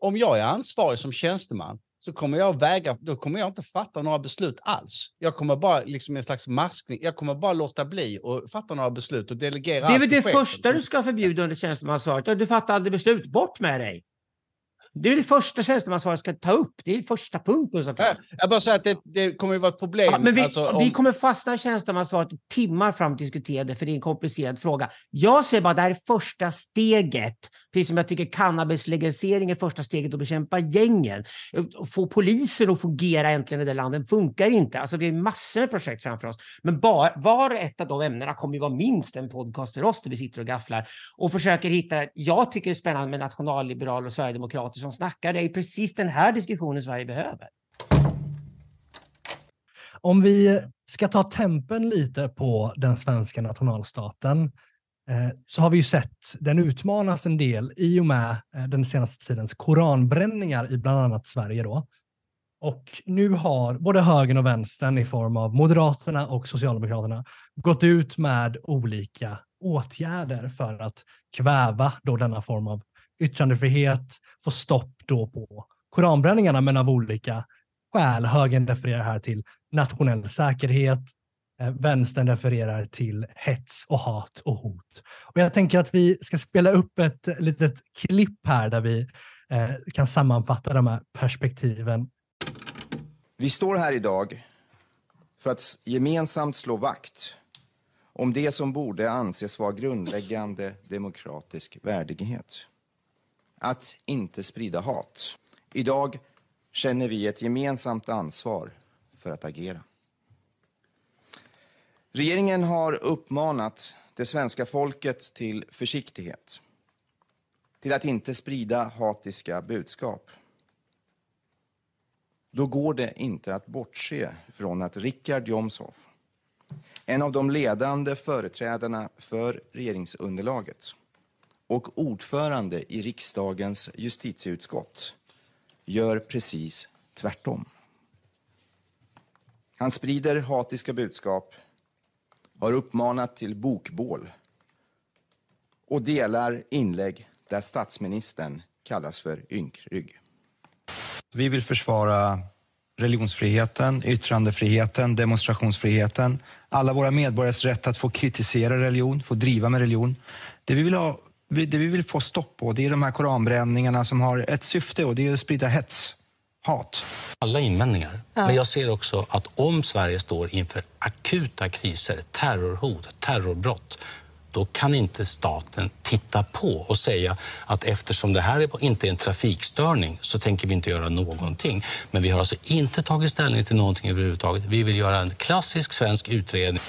om jag är ansvarig som tjänsteman så kommer jag väga, då kommer jag inte fatta några beslut alls. Jag kommer bara liksom en slags maskning. Jag kommer bara låta bli och fatta några beslut och delegera Det är väl det första du ska förbjuda under tjänstemannaansvaret. Du fattar aldrig beslut. Bort med dig! Det är det första tjänstemansvaret ska ta upp. Det är första punkten. Såklart. Jag bara säger att det, det kommer att vara ett problem. Ja, men vi, alltså, om... vi kommer fastna i tjänstemansvaret timmar fram att diskutera det, för det är en komplicerad fråga. Jag ser bara att det här är första steget. Precis som jag tycker cannabislegalisering är första steget att bekämpa gängen. Få polisen att fungera äntligen i det landet funkar inte. Alltså, vi har massor med projekt framför oss. Men bara, var och ett av de ämnena kommer ju vara minst en podcast för oss där vi sitter och gafflar och försöker hitta... Jag tycker det är spännande med nationalliberaler och sverigedemokrater som snackar. Det är precis den här diskussionen Sverige behöver. Om vi ska ta tempen lite på den svenska nationalstaten eh, så har vi ju sett den utmanas en del i och med eh, den senaste tidens koranbränningar i bland annat Sverige. Då. Och nu har både högern och vänstern i form av Moderaterna och Socialdemokraterna gått ut med olika åtgärder för att kväva då denna form av yttrandefrihet, få stopp då på koranbränningarna, men av olika skäl. Högern refererar här till nationell säkerhet, eh, vänstern refererar till hets och hat och hot. Och jag tänker att vi ska spela upp ett litet klipp här där vi eh, kan sammanfatta de här perspektiven. Vi står här idag för att gemensamt slå vakt om det som borde anses vara grundläggande demokratisk värdighet att inte sprida hat. Idag känner vi ett gemensamt ansvar för att agera. Regeringen har uppmanat det svenska folket till försiktighet, till att inte sprida hatiska budskap. Då går det inte att bortse från att Richard Jomshof, en av de ledande företrädarna för regeringsunderlaget, och ordförande i riksdagens justitieutskott gör precis tvärtom. Han sprider hatiska budskap, har uppmanat till bokbål och delar inlägg där statsministern kallas för ynkrygg. Vi vill försvara religionsfriheten, yttrandefriheten, demonstrationsfriheten, alla våra medborgares rätt att få kritisera religion, få driva med religion. Det vi vill ha det vi vill få stopp på det är de här koranbränningarna som har ett syfte och det är att sprida hets, hat. alla invändningar. Men jag ser också att om Sverige står inför akuta kriser, terrorhot, terrorbrott, då kan inte staten titta på och säga att eftersom det här är- inte är en trafikstörning så tänker vi inte göra någonting. Men vi har alltså inte tagit ställning till någonting överhuvudtaget. Vi vill göra en klassisk svensk utredning.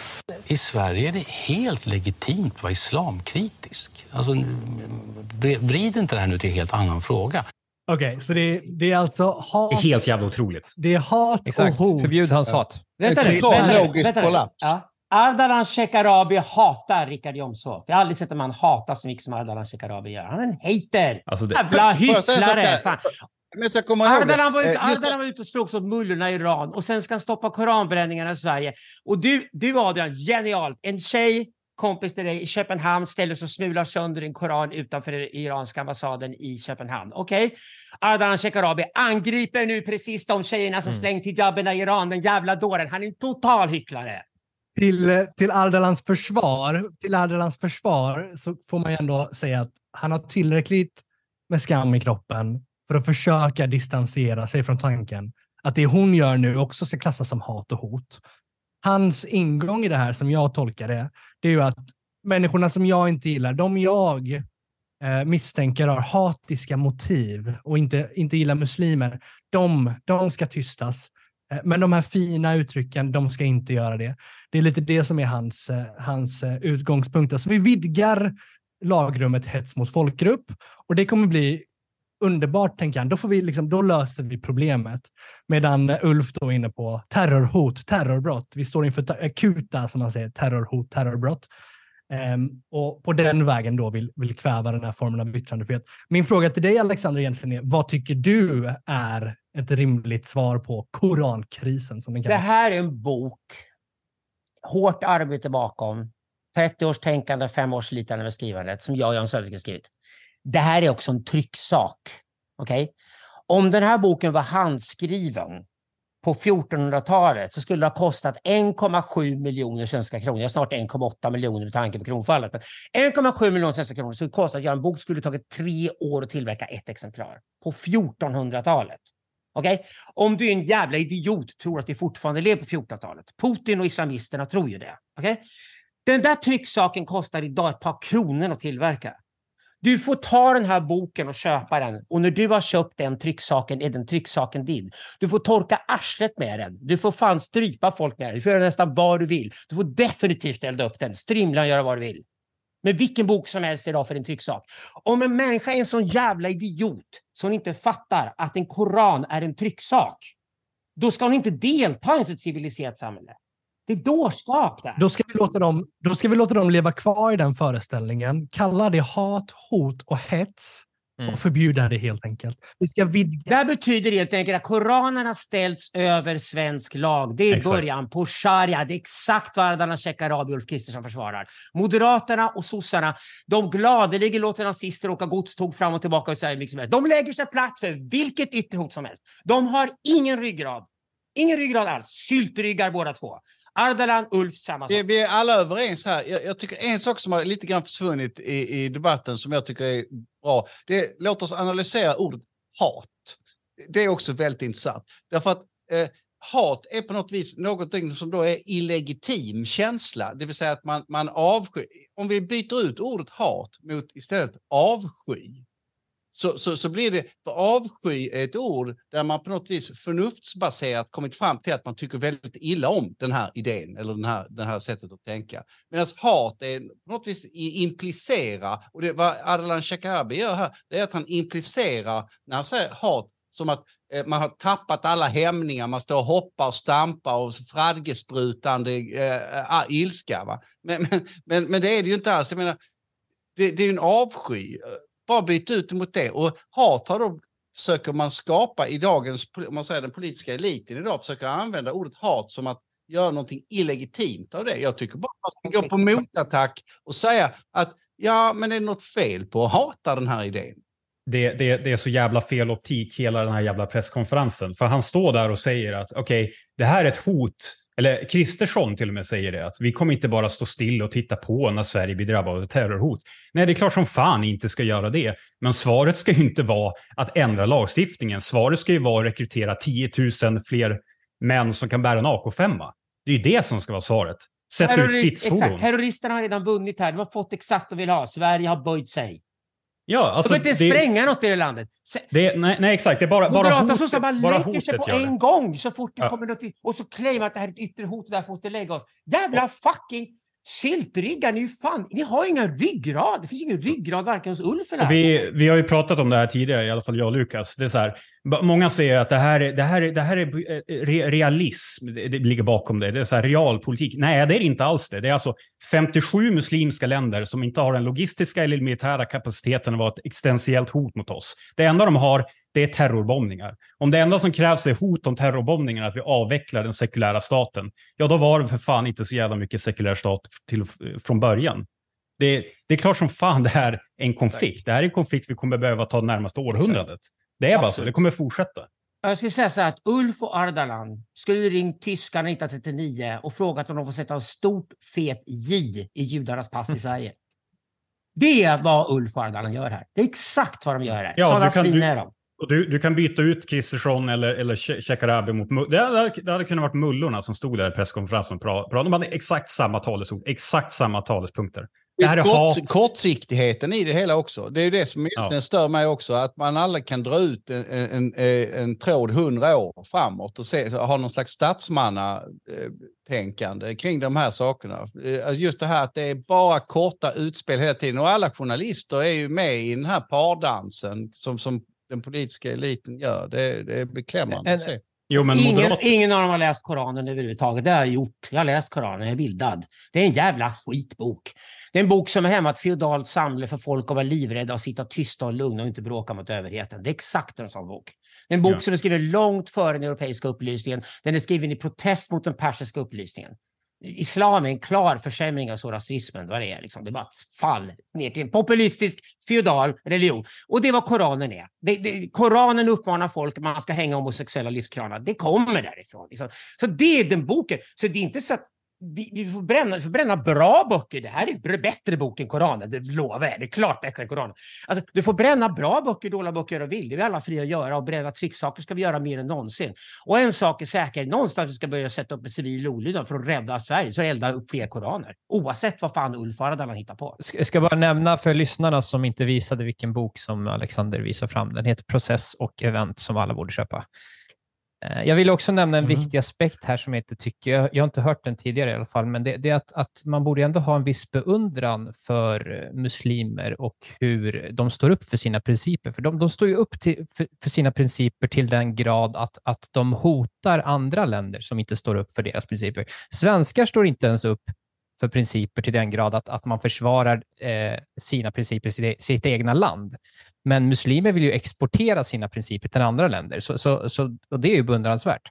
I Sverige är det helt legitimt att vara islamkritisk. Alltså, vrid inte det här nu till en helt annan fråga. Okej, så det, det är alltså hat. Det är helt jävla otroligt. Det är hat Exakt. och hot. Förbjud hans hat. Vänta nu, vänta logisk vänta nu. kollaps. Ja. Ardalan Shekarabi hatar Richard Jomshof. Jag har aldrig sett en man hata så mycket som Ardalan Shekarabi gör. Han är en hater. Alltså det, Jävla hycklare! Men jag kommer ihåg det. Ardalan var, ute, Eh, Ardalan var ute och slogs åt mullorna i Iran och sen ska han stoppa koranbränningarna i Sverige. Och du, du Adrian, genialt. En tjej, kompis till dig i Köpenhamn, ställer sig och smular sönder en koran utanför den iranska ambassaden i Köpenhamn. Okej? Ardalan Shekarabi angriper nu precis de tjejerna som slängt hijaberna i Iran, den jävla dåren. Han är en total hycklare. Till, eh, till Ardalans försvar, till Ardalans försvar så får man ju ändå säga att han har tillräckligt med skam i kroppen för att försöka distansera sig från tanken att det hon gör nu också ska klassas som hat och hot. Hans ingång i det här, som jag tolkar det, det är ju att människorna som jag inte gillar, de jag eh, misstänker har hatiska motiv och inte, inte gillar muslimer, de, de ska tystas. Eh, men de här fina uttrycken, de ska inte göra det. Det är lite det som är hans, eh, hans eh, utgångspunkt. Alltså vi vidgar lagrummet hets mot folkgrupp och det kommer bli underbart, tänker han. Då, får vi liksom, då löser vi problemet. Medan Ulf då är inne på terrorhot, terrorbrott. Vi står inför akuta, som man säger, terrorhot, terrorbrott. Um, och på den vägen då vill, vill kväva den här formen av yttrandefrihet. Min fråga till dig Alexander egentligen är, vad tycker du är ett rimligt svar på korankrisen som den Det kallas? här är en bok, hårt arbete bakom, 30 års tänkande, 5 års slitande med skrivandet, som jag och Jan Söderqvist skrivit. Det här är också en trycksak. Okej? Om den här boken var handskriven på 1400-talet så skulle det ha kostat 1,7 miljoner svenska kronor. Jag snart 1,8 miljoner med tanke på kronfallet. Men 1,7 miljoner svenska kronor skulle det kosta att göra en bok skulle tagit tre år att tillverka ett exemplar. På 1400-talet. Okay? Om du är en jävla idiot tror att vi fortfarande lever på 1400-talet. Putin och islamisterna tror ju det. Okay? Den där trycksaken kostar idag ett par kronor att tillverka. Du får ta den här boken och köpa den och när du har köpt den trycksaken är den trycksaken din. Du får torka arslet med den. Du får fan strypa folk med den. Du får göra nästan vad du vill. Du får definitivt elda upp den. Strimla göra vad du vill. Med vilken bok som helst idag för en trycksak. Om en människa är en sån jävla idiot så hon inte fattar att en koran är en trycksak, då ska hon inte delta i ett civiliserat samhälle. Det är dårskap där. Då ska, vi låta dem, då ska vi låta dem leva kvar i den föreställningen, kalla det hat, hot och hets Mm. och förbjuda det helt enkelt. Vi ska vidga. Det här betyder helt enkelt att Koranen har ställts över svensk lag. Det är Exakt. början på sharia. Det är exakt vad Ardalan Shekarabi och Ulf Kristersson försvarar. Moderaterna och sossarna, de gladeligen låter nazister åka godståg fram och tillbaka och säga mycket som helst. De lägger sig platt för vilket ytterhot som helst. De har ingen ryggrad. Ingen ryggrad alls. Syltryggar båda två. Ardalan, Ulf, samma sak. vi är alla överens här. Jag, jag tycker en sak som har lite grann försvunnit i, i debatten som jag tycker är bra. Det låt oss analysera ordet hat. Det är också väldigt intressant. Därför att eh, hat är på något vis någonting som då är illegitim känsla. Det vill säga att man, man avskyr. Om vi byter ut ordet hat mot istället avsky. Så, så, så blir det, för avsky är ett ord där man på något vis förnuftsbaserat kommit fram till att man tycker väldigt illa om den här idén eller den här, det här sättet att tänka. Medan hat är på något vis implicera, och det vad Ardalan Shekarabi gör här, det är att han implicerar när han säger hat som att eh, man har tappat alla hämningar, man står och hoppar och stampar och fradgesprutande eh, ilska. Va? Men, men, men, men det är det ju inte alls. Jag menar, det, det är ju en avsky. Eh, bara byta ut det mot det. Och hat har då försöker man skapa i dagens, om man säger den politiska eliten idag, försöker använda ordet hat som att göra någonting illegitimt av det. Jag tycker bara att man ska gå på motattack och säga att ja, men är det något fel på att hata den här idén? det, det, det är så jävla fel optik hela den här jävla presskonferensen. För han står där och säger att okej, det här är ett hot eller Kristersson till och med säger det, att vi kommer inte bara stå still och titta på när Sverige blir drabbat av terrorhot. Nej, det är klart som fan inte ska göra det. Men svaret ska ju inte vara att ändra lagstiftningen. Svaret ska ju vara att rekrytera 10 000 fler män som kan bära en AK5. Det är ju det som ska vara svaret. Sätt ut Terrorist, stridsfordon. exakt, terroristerna har redan vunnit här. De har fått exakt vad de vill ha. Sverige har böjt sig. Ja, alltså, de vill inte det, spränga något i det landet. Se- det, nej, nej, exakt. Det är bara, bara hotet, sossar bara bara lägger sig hotet på en gång så fort det Ja. kommer något. Och så claimar att det här är ett yttre hot och därför måste lägga oss. Jävla fucking syltryggar, ni, fan, ni har inga ryggrad. Det finns ingen ryggrad varken hos Ulf eller Vi, vi har ju pratat om det här tidigare, i alla fall jag och Lukas. Det är så här, många säger att det här är, det här är, det här är eh, re, realism, det, det ligger bakom det. Det är så här realpolitik. Nej, det är inte alls det. Det är alltså 57 muslimska länder som inte har den logistiska eller militära kapaciteten att vara ett existentiellt hot mot oss. Det enda de har, det är terrorbombningar. Om det enda som krävs är hot om terrorbombningar, att vi avvecklar den sekulära staten, ja då var det för fan inte så jävla mycket sekulär stat till, från början. Det, det är klart som fan det här är en konflikt. Det här är en konflikt vi kommer behöva ta det närmaste århundradet. Det är bara så. Det kommer fortsätta. Jag skulle säga så här att Ulf och Ardalan skulle ringt tyskarna 1939 och frågat om de får sätta en stort fet J i judarnas pass i Sverige. Det är vad Ulf och Ardalan gör här. Det är exakt vad de gör här. Ja, Sådana kan- svin är de. Och du, du kan byta ut Kristersson eller, eller Shekarabi mot... Det hade, det hade kunnat varit mullorna som stod där i presskonferensen och pra- pratade. De hade exakt samma talesord, exakt samma talespunkter. Det här är Kort, hat. kortsiktigheten i det hela också. Det är det som egentligen Ja. stör mig också. Att man aldrig kan dra ut en, en, en, tråd hundra år framåt och se, ha någon slags statsmannatänkande kring de här sakerna. Eh, alltså Just det här att det är bara korta utspel hela tiden. Och alla journalister är ju med i den här pardansen som, som den politiska eliten gör. Det, det är beklämmande En- att se. Jo, men Ingen, ingen av dem har läst Koranen överhuvudtaget. Det har jag gjort. Jag har läst Koranen, jag är bildad. Det är en jävla skitbok. Det är en bok som är hemma ett feodalt samhälle för folk att vara livrädda och sitta tysta och lugna och inte bråka mot överheten. Det är exakt en sån bok. Det är en bok Ja. som är skriven långt före den europeiska upplysningen. Den är skriven i protest mot den persiska upplysningen. Islam är en klar försämring av rasismen. Vad det är. Liksom. Det är bara ett fall ner till en populistisk feodal religion. Och det är vad Koranen är. Det, det, Koranen uppmanar folk att man ska hänga homosexuella livskranar. Det kommer därifrån. Liksom. Så det är den boken. Så det är inte så att vi, vi, får bränna, vi får bränna bra böcker. Det här är en bättre bok än Koranen, det lovar jag. Det är klart bättre än Koranen. Alltså, du får bränna bra böcker, dåliga böcker och vill. Det är vi alla fria att göra. Och bränna trycksaker ska vi göra mer än någonsin. Och en sak är säker, någonstans vi ska börja sätta upp en civil olydnad för att rädda Sverige, så elda upp fler koraner. Oavsett vad fan Ulf Ardalan hittar på. Jag ska bara nämna för lyssnarna som inte visade vilken bok som Alexander visar fram. Den heter Process och event som alla borde köpa. Eh, Jag vill också nämna en Mm. viktig aspekt här som jag inte tycker, jag, jag har inte hört den tidigare i alla fall, men det, det är att, att man borde ändå ha en viss beundran för muslimer och hur de står upp för sina principer. För de, de står ju upp till, för, för sina principer till den grad att, att de hotar andra länder som inte står upp för deras principer. Svenskar står inte ens upp för principer till den grad att, att man försvarar eh, sina principer i sitt, sitt egna land. Men muslimer vill ju exportera sina principer till andra länder, så, så, så, och det är ju beundransvärt.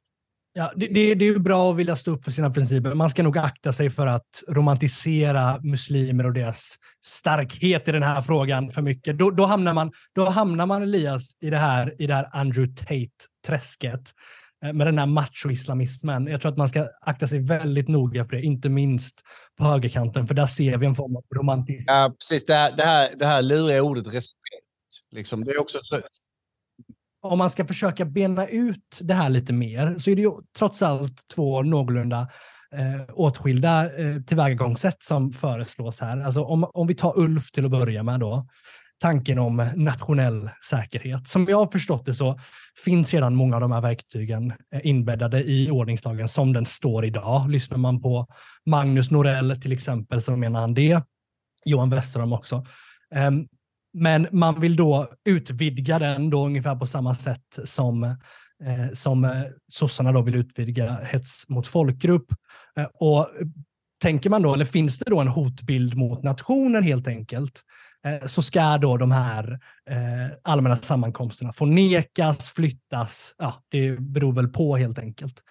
Ja, det, det, det är ju bra att vilja stå upp för sina principer. Man ska nog akta sig för att romantisera muslimer och deras starkhet i den här frågan för mycket. Då, då, hamnar, man, då hamnar man, Elias, i det här, i det här Andrew Tate-träsket eh, med den här macho-islamismen. Jag tror att man ska akta sig väldigt noga för det, inte minst på högerkanten, för där ser vi en form av romantism. Ja, precis. Det här, det här, det här luriga ordet respekt. Liksom. Det är också så, om man ska försöka bena ut det här lite mer så är det ju trots allt två någorlunda eh, åtskilda eh, tillvägagångssätt som föreslås här. Alltså om, om vi tar Ulf till att börja med då, tanken om nationell säkerhet. Som jag har förstått det så finns redan många av de här verktygen eh, inbäddade i ordningslagen som den står idag. Lyssnar man på Magnus Norell till exempel så menar han det. Johan Westerholm också. Ehm, men man vill då utvidga den då ungefär på samma sätt som, eh, som eh, sossarna då vill utvidga hets mot folkgrupp. Eh, och tänker man då, eller finns det då en hotbild mot nationen helt enkelt, eh, så ska då de här eh, allmänna sammankomsterna få nekas, flyttas. Ja, det beror väl på helt enkelt.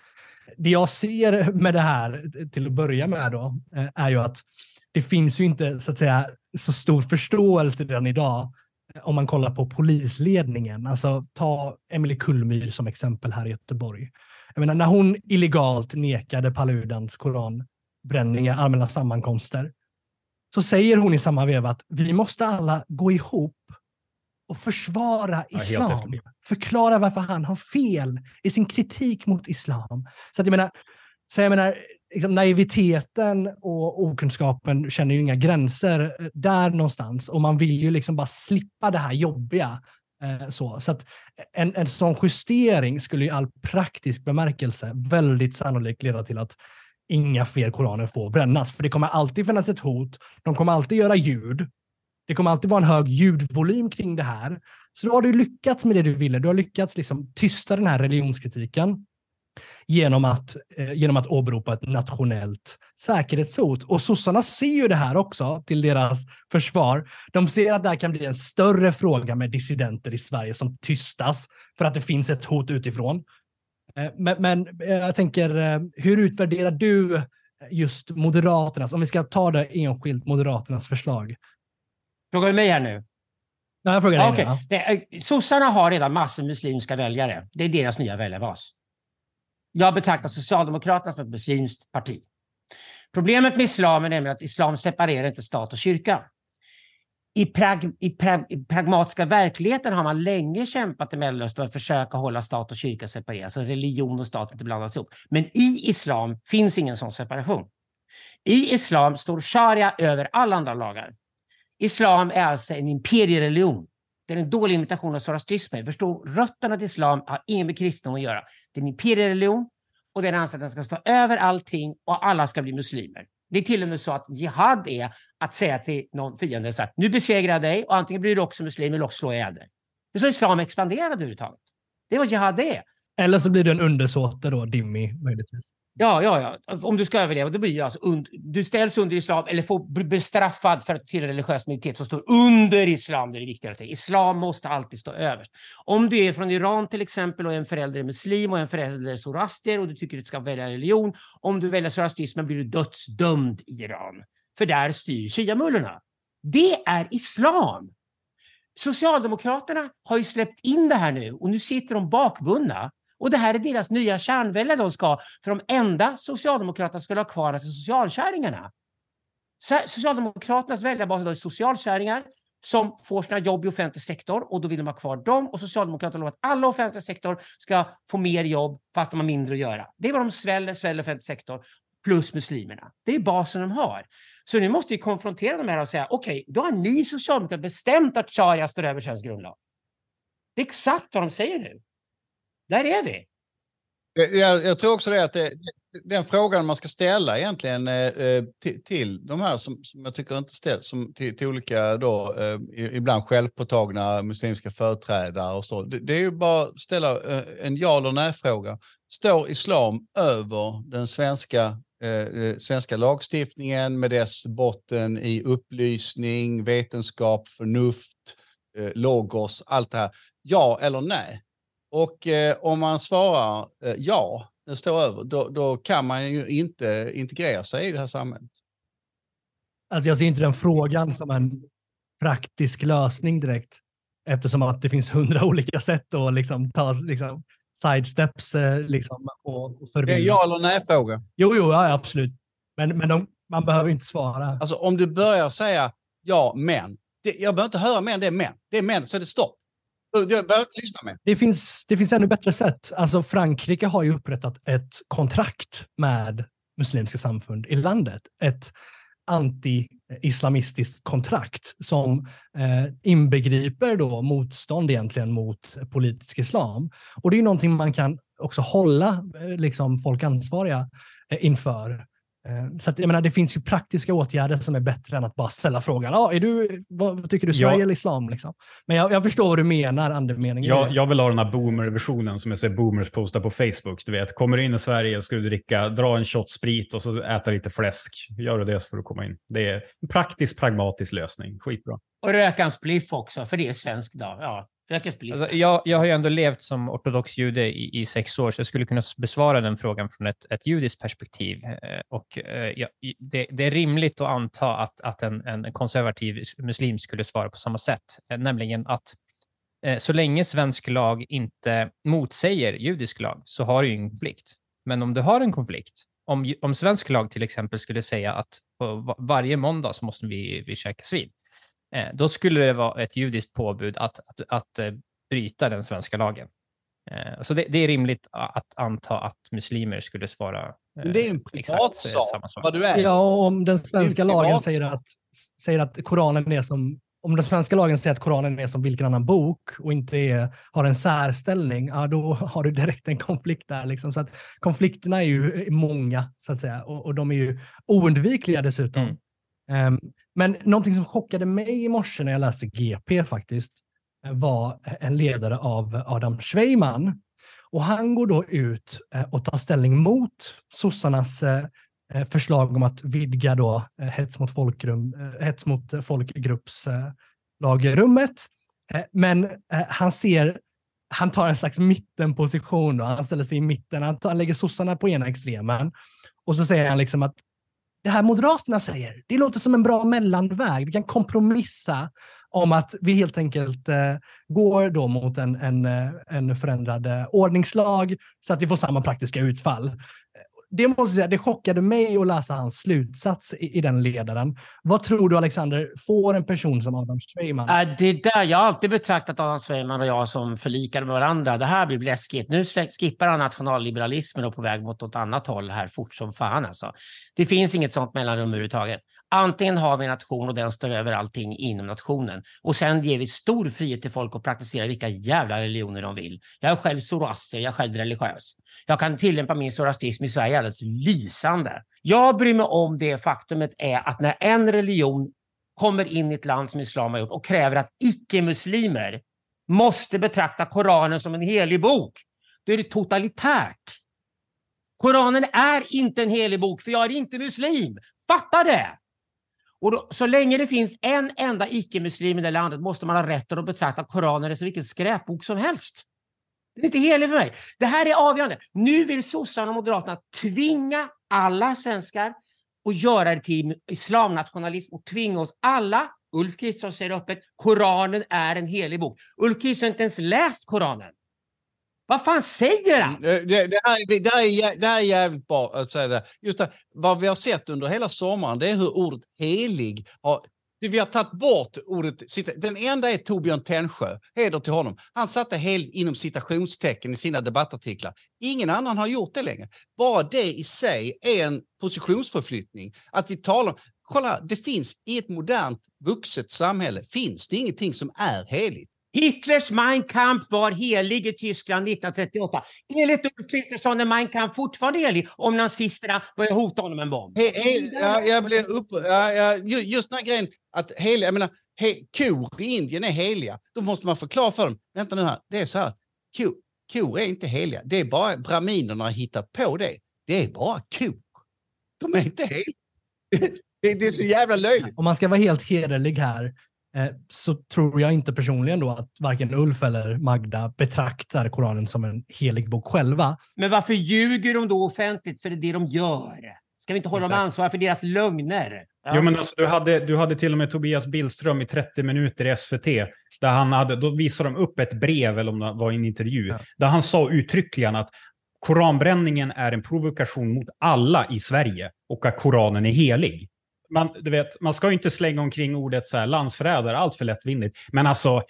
Det jag ser med det här till att börja med då, eh, är ju att det finns ju inte så att säga så stor förståelse redan idag eh, om man kollar på polisledningen. Alltså ta Emily Kullmyr som exempel här i Göteborg. Jag menar, när hon illegalt nekade Paludans koranbränningar, allmänna sammankomster, så säger hon i samma veva att vi måste alla gå ihop och försvara Ja, islam. efterbliven. förklara varför han har fel i sin kritik mot islam. Så att jag menar, så jag menar liksom naiviteten och okunskapen känner ju inga gränser eh, där någonstans. Och man vill ju liksom bara slippa det här jobbiga. Eh, så så att en, en sån justering skulle i all praktisk bemärkelse väldigt sannolikt leda till att inga fler koraner får brännas. För det kommer alltid finnas ett hot. De kommer alltid göra ljud. Det kommer alltid vara en hög ljudvolym kring det här. Så då har du lyckats med det du ville. Du har lyckats liksom tysta den här religionskritiken genom att, eh, genom att åberopa ett nationellt säkerhetshot. Och sossarna ser ju det här också till deras försvar. De ser att det här kan bli en större fråga med dissidenter i Sverige som tystas för att det finns ett hot utifrån. Eh, Men, men eh, jag tänker, eh, hur utvärderar du just Moderaternas, om vi ska ta det enskilt, Moderaternas förslag? Frågar du mig här nu? Ja, jag frågar dig Ja, nu, ja. Sossarna har redan massor muslimska väljare. Det är deras nya väljarbas. Jag betraktar Socialdemokraterna som ett muslimskt parti. Problemet med islam är nämligen att islam separerar inte stat och kyrka. I, prag, i, pra, I pragmatiska verkligheten har man länge kämpat i Mellanöstern för att försöka hålla stat och kyrka separerade, så religion och stat inte blandas ihop. Men i islam finns ingen sån separation. I islam står sharia över alla andra lagar. Islam är alltså en imperiereligion. Det är en dålig imitation av zoroastrismen. Förstå, rötterna till islam har inget med kristendom att göra. Det är en imperiereligion och den anser att den ska stå över allting och alla ska bli muslimer. Det är till och med så att jihad är att säga till någon fiende så att nu besegrar jag dig och antingen blir du också muslim eller också slår jag ihjäl dig. Det är så islam expanderar överhuvudtaget. Det är vad jihad är. Eller så blir du en undersåte då, Dimmy, möjligtvis. Ja, ja, ja. Om du ska överleva, då blir du alltså und- du ställs under islam eller får bestraffad för att tillhöra religiös minoritet som står under islam. Det är det viktigaste. Islam måste alltid stå överst. Om du är från Iran till exempel och en förälder är muslim och en förälder är zoroaster och du tycker att du ska välja religion. Om du väljer zoroastrismen blir du dödsdömd i Iran. För där styr shiamullorna. Det är islam. Socialdemokraterna har ju släppt in det här nu och nu sitter de bakbundna. Och det här är deras nya kärnväljare de ska, för de enda Socialdemokraterna skulle ha kvar är socialkärringarna. Socialdemokraternas väljarbas idag är socialkärringar som får sina jobb i offentlig sektor och då vill de ha kvar dem och Socialdemokraterna lovar att alla offentlig sektor ska få mer jobb fast de har mindre att göra. Det är vad de sväller, sväller offentlig sektor plus muslimerna. Det är basen de har. Så nu måste vi konfrontera dem här och säga okej, då har ni socialdemokrater bestämt att sharia står över svensk grundlag. Det är exakt vad de säger nu. Där är vi. Eh, jag, jag, tror också det att det, den frågan man ska ställa egentligen eh, eh till, till de här som, som jag tycker inte ställs, som till, till olika då, eh, ibland självpåtagna muslimska företrädare och så. Det, det är ju bara att ställa eh, en ja eller nej-fråga. Står islam över den svenska, eh, eh svenska lagstiftningen med dess botten i upplysning, vetenskap, förnuft, eh, logos, allt det här? Ja eller nej? Och eh, om man svarar eh, ja, det står över, då, då kan man ju inte integrera sig i det här samhället. Alltså jag ser inte den frågan som en praktisk lösning direkt. Eftersom att det finns hundra olika sätt att liksom ta liksom, sidesteps eh, liksom, och, och Det är ja eller nej-fråga. Jo, jo, ja, absolut. Men, men de, man behöver inte svara. Alltså om du börjar säga ja, men. Det, jag behöver inte höra mer än det är men. Det är men, så är det stopp. Lyssna med. Det finns, det finns ännu bättre sätt. Alltså Frankrike har ju upprättat ett kontrakt med muslimska samfund i landet. Ett anti-islamistiskt kontrakt som eh, inbegriper då motstånd egentligen mot politisk islam. Och det är någonting man kan också hålla eh, liksom folk ansvariga eh, inför. Eh, Så att, jag menar, det finns ju praktiska åtgärder som är bättre än att bara ställa frågan. Ah, är du, vad, vad tycker du, Sverige Ja. eller islam? Liksom? Men jag, jag förstår vad du menar, andemeningen. Jag, jag vill ha den här boomer-versionen som jag ser boomers posta på Facebook. Du vet, kommer du in i Sverige ska du dricka, dra en shot sprit och så äta lite fläsk. Gör du det så får du komma in. Det är en praktisk, pragmatisk lösning. Skitbra. Och röka en spliff också, för det är svenskt idag. Ja. Alltså, jag, jag har ju ändå levt som ortodox jude i, i sex år, så jag skulle kunna besvara den frågan från ett, ett judiskt perspektiv. Eh, och, eh, ja, det, det är rimligt att anta att, att en, en konservativ muslim skulle svara på samma sätt, eh, nämligen att eh, så länge svensk lag inte motsäger judisk lag så har du ju ingen konflikt. Men om du har en konflikt, om, om svensk lag till exempel skulle säga att eh, varje måndag så måste vi, vi käka svin, eh, då skulle det vara ett judiskt påbud att, att, att eh, bryta den svenska lagen. Eh, så det, det är rimligt att anta att muslimer skulle svara Men det är en eh, samma sak. vad du är. Ja, om den svenska privat. lagen säger att, säger att Koranen är som om den svenska lagen säger att Koranen är som vilken annan bok och inte är, har en särställning, ja, då har du direkt en konflikt där. Liksom. Så att konflikterna är ju många, så att säga, och, och de är ju oundvikliga dessutom. Mm. Ehm, men någonting som chockade mig i morse när jag läste GP faktiskt, eh, var eh, en ledare av Adam Schweiman. Och han går då ut eh, och tar ställning mot sossarnas förslag om att vidga då hets mot, folkrum, hets mot folkgrupps lagrummet. Men han ser, han tar en slags mittenposition. Då. Han ställer sig i mitten, han, tar, han lägger sossarna på ena extremen. Och så säger han liksom att det här Moderaterna säger, det låter som en bra mellanväg. Vi kan kompromissa om att vi helt enkelt eh, går då mot en, en, eh, en förändrad eh, ordningslag så att vi får samma praktiska utfall. Det måste jag säga, det chockade mig att läsa hans slutsats i, i den ledaren. Vad tror du Alexander, får en person som Adam Schweiman? Äh, det där, jag har alltid betraktat Adam Sveiman och jag som förlikade med varandra. Det här blir läskigt. Nu skippar han nationalliberalismen och är på väg mot något annat håll här fort som fan. Alltså. Det finns inget sånt mellanrum överhuvudtaget. Antingen har vi en nation och den står över allting inom nationen. Och sen ger vi stor frihet till folk att praktisera vilka jävla religioner de vill. Jag är själv zoroaster, jag är själv religiös. Jag kan tillämpa min zoroastrism i Sverige alldeles lysande. Jag bryr mig om det faktumet är att när en religion kommer in i ett land som islam har gjort och kräver att icke-muslimer måste betrakta Koranen som en helig bok, då är det totalitärt. Koranen är inte en helig bok, för jag är inte muslim. Fatta det! Och då, så länge det finns en enda icke-muslim i det landet måste man ha rätten att betrakta Koranen som vilken skräpbok som helst. Det är inte heligt för mig. Det här är avgörande. Nu vill sossarna och moderaterna tvinga alla svenskar att göra det till islamnationalism och tvinga oss alla, Ulf Kristersson säger öppet, Koranen är en helig bok. Ulf Kristersson har inte ens läst Koranen. Vad fan säger han? Mm, eh, det, det, här, är- det, här är, det här är jävligt bra att säga det. Just det, vad vi har sett under hela sommaren det är hur ordet helig har... det- Vi har tagit bort ordet... Den enda är Torbjörn Tännsjö. Heder till honom. Han satte helig inom citationstecken i sina debattartiklar. Ingen annan har gjort det längre. Bara det i sig är en positionsförflyttning. Att vi talar om... Kolla, det finns i ett modernt vuxet samhälle finns det ingenting som är heligt. Hitlers Mein Kampf var helig i Tyskland 1938. Enligt Ulf Kristersson är Mein Kampf fortfarande helig om nazisterna börjar hota honom med en bomb. He, he, ja, jag blir upp, ja, ja, ju- just den här grejen att heliga, jag menar, he, kor i Indien är heliga. Då måste man förklara för dem. Vänta nu här, det är så här. Kor, kor är inte heliga. Det är bara brahminerna har hittat på det. Det är bara kor. De är inte heliga. Det, det är så jävla löjligt. Om man ska vara helt hederlig här så tror jag inte personligen då att varken Ulf eller Magda betraktar Koranen som en helig bok själva. Men varför ljuger de då offentligt? För det är det de gör. Ska vi inte hålla dem Exakt. ansvariga för deras lögner? Ja. Jo, men alltså, du, hade, du hade till och med Tobias Billström i 30 minuter i SVT. Där han hade, då visade de upp ett brev, eller om det var en intervju, Ja. där han sa uttryckligen att koranbränningen är en provokation mot alla i Sverige och att Koranen är helig. Man, du vet, man ska ju inte slänga omkring ordet så här, landsförrädare allt för lättvindigt. Men alltså,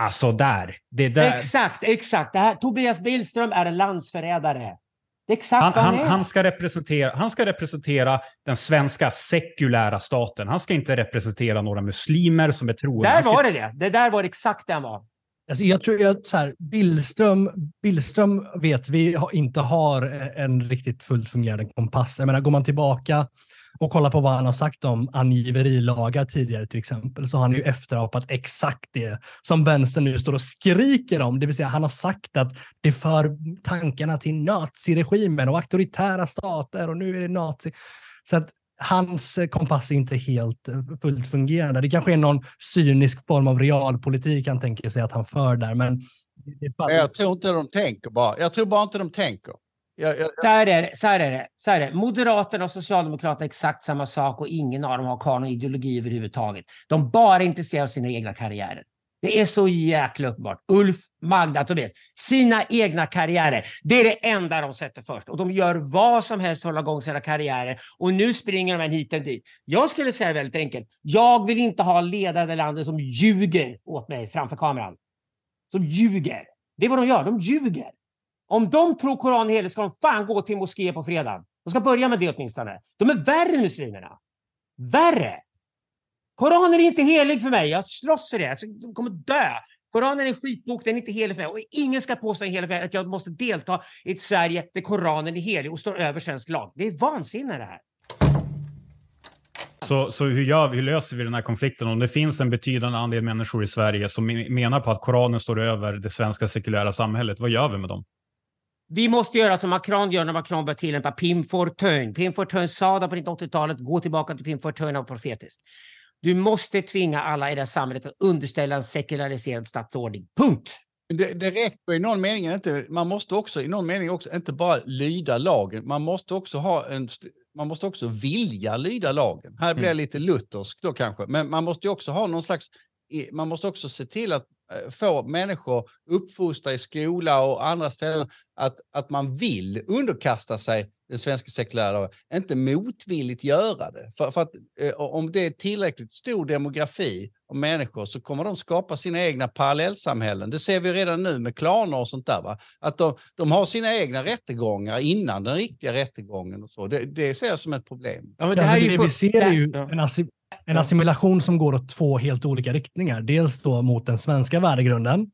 alltså där. Det där Exakt, exakt. Det här, Tobias Billström är en landsförrädare. Det är exakt han, vad han, är. han, ska representera, han ska representera den svenska sekulära staten. Han ska inte representera några muslimer som är troende. Där ska var det det. Det där var det exakt det han var. Alltså jag tror att så här, Billström, Billström vet vi inte har en riktigt fullt fungerande kompass. Jag menar, går man tillbaka och kollar på vad han har sagt om angiverilagar tidigare till exempel, så har han ju efterapat exakt det som vänstern nu står och skriker om. Det vill säga han har sagt att det för tankarna till naziregimen och auktoritära stater och nu är det nazi. Så att hans kompass är inte helt eh, fullt fungerande. Det kanske är någon cynisk form av realpolitik han tänker sig att han för där, Men Jag tror inte de tänker bara. Jag tror bara inte de tänker. Jag, jag, Så här är det. Så här är det, så här är det. Moderaterna och Socialdemokraterna är exakt samma sak och ingen av dem har kvar någon ideologi överhuvudtaget. De bara är intresserade av sina egna karriärer. Det är så jäkla uppenbart. Ulf, Magda, Tobias. Sina egna karriärer. Det är det enda de sätter först. Och de gör vad som helst för att hålla igång sina karriärer. Och nu springer de hit och dit. Jag skulle säga väldigt enkelt. Jag vill inte ha ledare i landet som ljuger åt mig framför kameran. Som ljuger. Det är vad de gör. De ljuger. Om de tror Koranen är helig ska de fan gå till moské på fredag. De ska börja med det åtminstone. De är värre än muslimerna. Värre! Koranen är inte helig för mig. Jag slåss för det. De kommer dö. Koranen är en skitbok, den är inte helig för mig. Och ingen ska påstå helig för mig att jag måste delta i ett Sverige där Koranen är helig och står över svensk lag. Det är vansinne det här. Så, så hur, gör vi, hur löser vi den här konflikten? Om det finns en betydande andel människor i Sverige som menar på att Koranen står över det svenska sekulära samhället, vad gör vi med dem? Vi måste göra som Macron gör när Macron börjar tillämpa Pim Fortuyn. Pim Fortuyn sa det på 1980-talet, gå tillbaka till Pim Fortuyn och profetiskt. Du måste tvinga alla i det här samhället att underställa en sekulariserad statsordning. Punkt! Det, det räcker i någon mening inte. Man måste också i någon mening också inte bara lyda lagen. Man måste också ha en man måste också vilja lyda lagen. Här blir jag mm. lite luthersk då kanske, men man måste också ha någon slags man måste också se till att få människor uppfostra i skola och andra ställen att, att man vill underkasta sig den svenska sekulära inte motvilligt göra det. För, för att eh, om det är tillräckligt stor demografi av människor så kommer de skapa sina egna parallellsamhällen. Det ser vi redan nu med klaner och sånt där. Va? Att de, de har sina egna rättegångar innan den riktiga rättegången. och så. Det, det ser jag som ett problem. Ja, men det, här alltså, det vi ser är ju en en assimilation som går åt två helt olika riktningar. Dels då mot den svenska värdegrunden,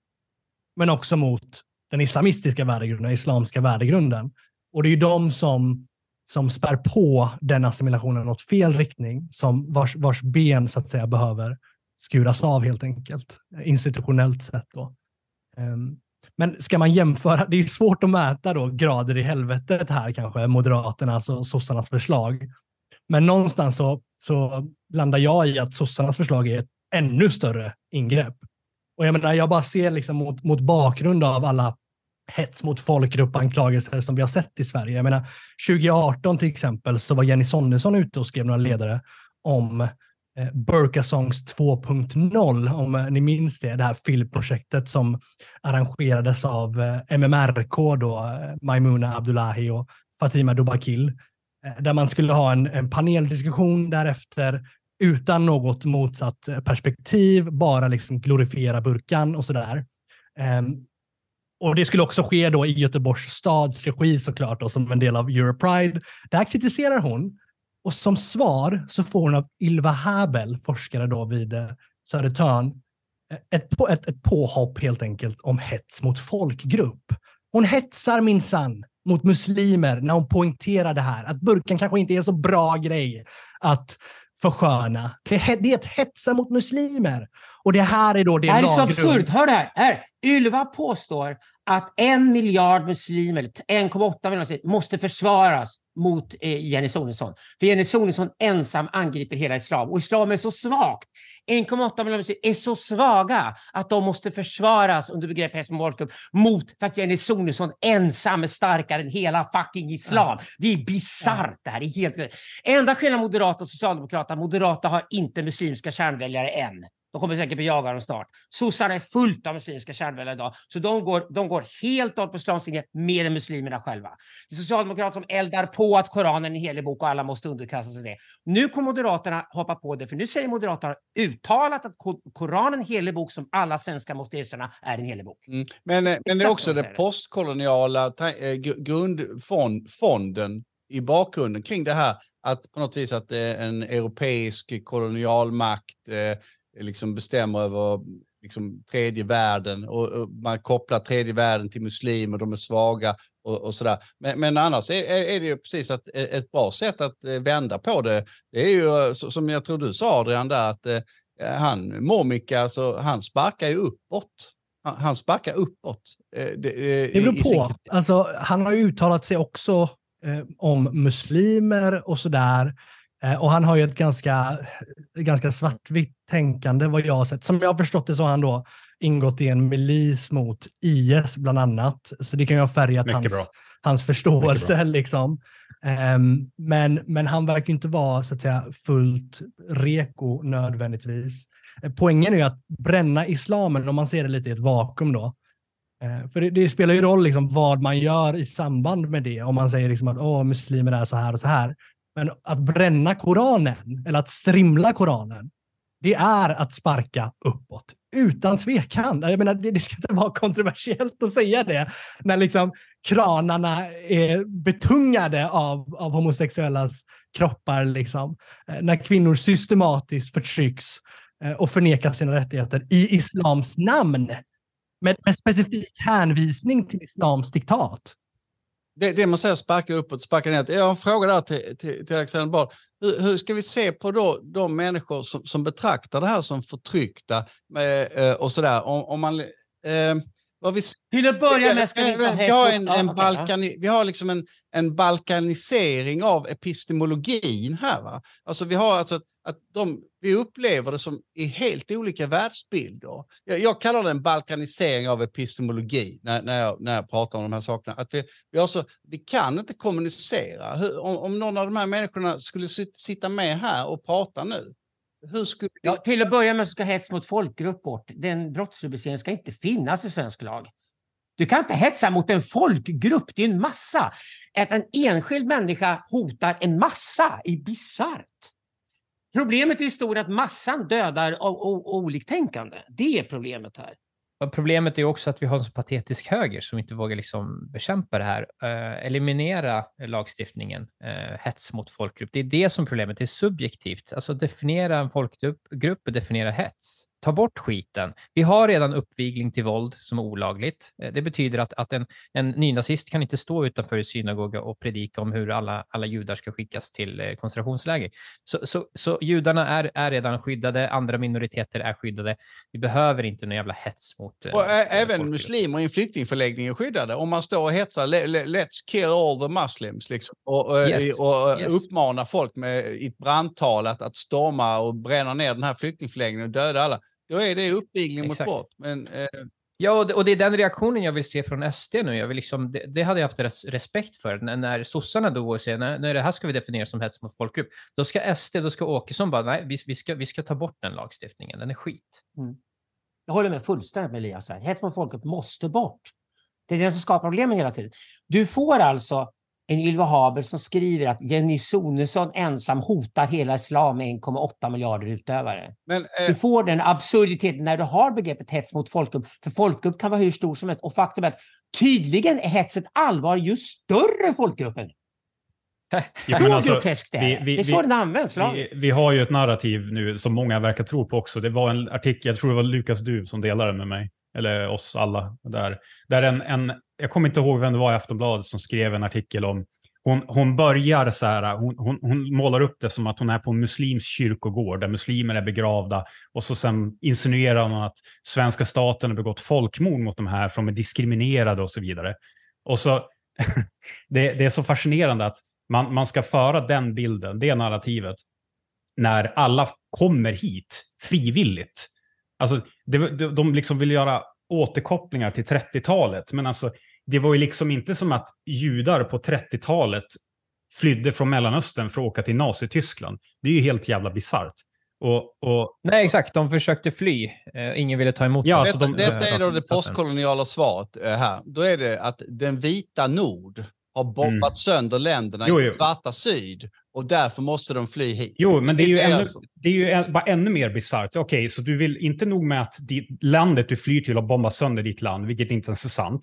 men också mot den islamistiska värdegrunden, islamska värdegrunden. Och det är ju de som, som spär på den assimilationen åt fel riktning, som vars, vars ben så att säga behöver skuras av helt enkelt, institutionellt sett. Då. Um, men ska man jämföra, det är svårt att mäta då grader i helvetet här kanske, Moderaternas och sossarnas förslag. Men någonstans så, så landar jag i att sossarnas förslag är ett ännu större ingrepp. Och jag menar, jag bara ser liksom mot, mot bakgrund av alla hets mot folkgruppanklagelser som vi har sett i Sverige. Jag menar, 2018 till exempel så var Jenny Sonnesson ute och skrev några ledare om eh, Burka Songs 2.0, om eh, ni minns det, det här filmprojektet som arrangerades av eh, MMRK, då, eh, Maimuna Abdullahi och Fatima Dobakil, Eh, Eh, där man skulle ha en, en paneldiskussion därefter utan något motsatt eh, perspektiv, bara liksom glorifiera burkan och sådär. Um, och det skulle också ske då i Göteborgs stads regi såklart, då, som en del av Europride. Det här kritiserar hon. Och som svar så får hon av Ylva Habel, forskare då vid eh, Södertörn, ett, ett, ett påhopp helt enkelt om hets mot folkgrupp. Hon hetsar minsann mot muslimer när hon poängterar det här. Att burken kanske inte är en så bra grej att försköna. Det är, det är ett hetsa mot muslimer. Och det här är då det Det här är så absurt. Hör det här. här. Ylva påstår att en miljard muslimer, 1,8 miljoner måste försvaras mot eh, Jenny Sonesson. För Jenny Sonesson ensam angriper hela islam. Och islam är så svagt. 1,8 miljoner muslimer är så svaga att de måste försvaras under begreppet hets mot mot för att Jenny Sonesson ensam är starkare än hela fucking islam. Ja. Det är bisarrt det här. Det är helt... Enda skillnaden Moderata och Socialdemokraterna, Moderata har inte muslimska kärnväljare än. De kommer säkert bejaga dem snart. Sossarna är fullt av muslimska kärnväljare idag, så de går, de går helt på islams linje mer än muslimerna själva. Det är socialdemokrater som eldar på att Koranen är en helig bok och alla måste underkasta sig det. Nu kommer Moderaterna hoppa på det, för nu säger Moderaterna uttalat att Koranen är en helig bok som alla svenskar måste erkänna är en helig bok. Mm. Men, eh, men det är också det postkoloniala eh, grundfonden i bakgrunden kring det här att på något vis att det är en europeisk kolonialmakt eh, liksom bestämmer över liksom, tredje världen och, och, man kopplar tredje världen till muslimer, de är svaga och, och sådär. Men, men annars är, är, det ju precis att ett bra sätt att eh, vända på det. Det är ju som jag tror du sa Adrian där att eh, han, Momika, alltså, han sparkar ju uppåt. Han, han sparkar uppåt. Eh, det, eh, det beror på. Alltså, han har ju uttalat sig också eh, om muslimer och sådär. Eh, och han har ju ett ganska, ganska svartvitt tänkande vad jag har sett. Som jag har förstått det så har han då ingått i en milis mot IS bland annat. Så det kan ju ha färgat hans, hans förståelse. Liksom. Um, men, men han verkar inte vara så att säga, fullt reko nödvändigtvis. Eh, poängen är ju att bränna islamen, om man ser det lite i ett vakuum då, uh, för det, det, spelar ju roll liksom vad man gör i samband med det, om man säger liksom att Åh, muslimer är så här och så här. Men att bränna Koranen, eller att strimla Koranen, det är att sparka uppåt. Utan tvekan. Jag menar, det, det ska inte vara kontroversiellt att säga det. När liksom kranarna är betungade av, av homosexuellas kroppar. Liksom. Eh, när kvinnor systematiskt förtrycks eh, och förnekas sina rättigheter i islams namn. Med, med specifik hänvisning till islams diktat det, det man säger sparka uppåt, sparka ner. Jag har en fråga där till, till, till Alexander Bard. Hur, hur, ska vi se på då de människor som, som betraktar det här som förtryckta eh, och sådär? Om, om man, eh, vad vi, till att börja med ska vi inte vi har en, en balkani, Vi har liksom en, en balkanisering av epistemologin här. Va? Alltså vi har alltså att de, vi upplever det som i helt olika världsbilder. Jag, jag kallar det en balkanisering av epistemologi när, när, jag, när jag pratar om de här sakerna. Att vi, vi, alltså, vi kan inte kommunicera. Hur, om, om någon av de här människorna skulle sitta med här och prata nu, hur skulle... Ja, till att börja med ska hets mot folkgrupp bort. Den brottsrubriceringen ska inte finnas i svensk lag. Du kan inte hetsa mot en folkgrupp, det är en massa. Att en enskild människa hotar en massa är bisarrt. Problemet är i stort att massan dödar av oliktänkande. Det är problemet här. Problemet är också att vi har en så patetisk höger som inte vågar liksom bekämpa det här. Eh, eliminera lagstiftningen, eh, hets mot folkgrupp. Det är det som problemet är subjektivt. Alltså definiera en folkgrupp och definiera hets ta bort skiten. Vi har redan uppvigling till våld som är olagligt. Eh, det betyder att, att en, en nynazist kan inte stå utanför synagoga och predika om hur alla, alla judar ska skickas till eh, koncentrationsläger. Så, så, så judarna är, är redan skyddade, andra minoriteter är skyddade. Vi behöver inte någon jävla hets mot... Eh, och även muslimer i en flyktingförläggning är skyddade. Om man står och hetsar “Let's kill all the muslims” liksom, och, yes. och yes. uppmanar folk med i ett brandtal att, att storma och bränna ner den här flyktingförläggningen och döda alla då är det uppvigling mot brott. Men, eh... Ja, och det, och det, är den reaktionen jag vill se från SD nu. Jag vill liksom, det, det hade jag haft respekt för. När, när sossarna då säger när, när det här ska vi definiera som hets mot folkgrupp, då ska SD, då ska Åkesson bara, nej, vi, vi, ska, vi ska ta bort den lagstiftningen, den är skit. Mm. Jag håller med fullständigt med Elias här. Hets mot folkgrupp måste bort. Det är det som skapar problemen hela tiden. Du får alltså en Ylva Haber som skriver att Jenny Sonesson ensam hotar hela islam med 1,8 miljarder utövare. Men, eh... Du får den absurditeten när du har begreppet hets mot folkgrupp. För folkgrupp kan vara hur stor som helst. Och faktum är att tydligen är hetset allvar ju större folkgruppen. Ja, men alltså, groteskt det är. Vi, vi, det är så den används. Vi, vi, har ju ett narrativ nu som många verkar tro på också. Det var en artikel, jag tror det var Lukas Duv som delade med mig, eller oss alla, där, där en, en jag kommer inte ihåg vem det var i Aftonbladet som skrev en artikel om hon, hon börjar så här, hon, hon, hon, målar upp det som att hon är på en muslims kyrkogård där muslimer är begravda och så sen insinuerar hon att svenska staten har begått folkmord mot de här för de är diskriminerade och så vidare. Och så, det, det är så fascinerande att man, man ska föra den bilden, det narrativet, när alla kommer hit frivilligt. Alltså, det, de, de liksom vill göra återkopplingar till 30-talet, men alltså det var ju liksom inte som att judar på 30-talet flydde från Mellanöstern för att åka till Nazityskland. Det är ju helt jävla bisarrt. Och, och, Nej, exakt. De försökte fly. Uh, ingen ville ta emot ja, dem. Alltså de, detta är då det postkoloniala svaret uh, här. Då är det att den vita nord har bombat mm. sönder länderna jo, jo. i svarta syd och därför måste de fly hit. Jo, men det är ju, ännu, det är ju bara ännu mer bisarrt. Okej, okay, så du vill inte nog med att ditt, landet du flyr till har bombat sönder ditt land, vilket inte ens är sant.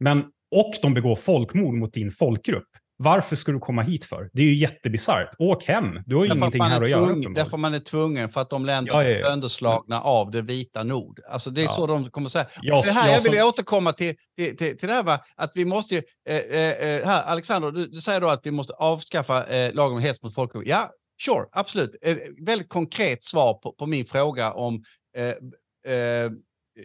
Men, och de begår folkmord mot din folkgrupp. Varför ska du komma hit för? Det är ju jättebisarrt. Åk hem. Du har ju ingenting här att tvungen, göra. Därför man är tvungen, för att de länderna ja, ja, ja. är sönderslagna av det vita nord. Alltså det är så de kommer säga. Jag, det här jag, jag vill återkomma till, till, till, till det här, va? att vi måste ju... Eh, eh, eh, här, Alexander, du, du, säger då att vi måste avskaffa eh, lagen om hets mot folkgrupp. Ja, sure, absolut. Ett väldigt konkret svar på, på min fråga om eh, eh,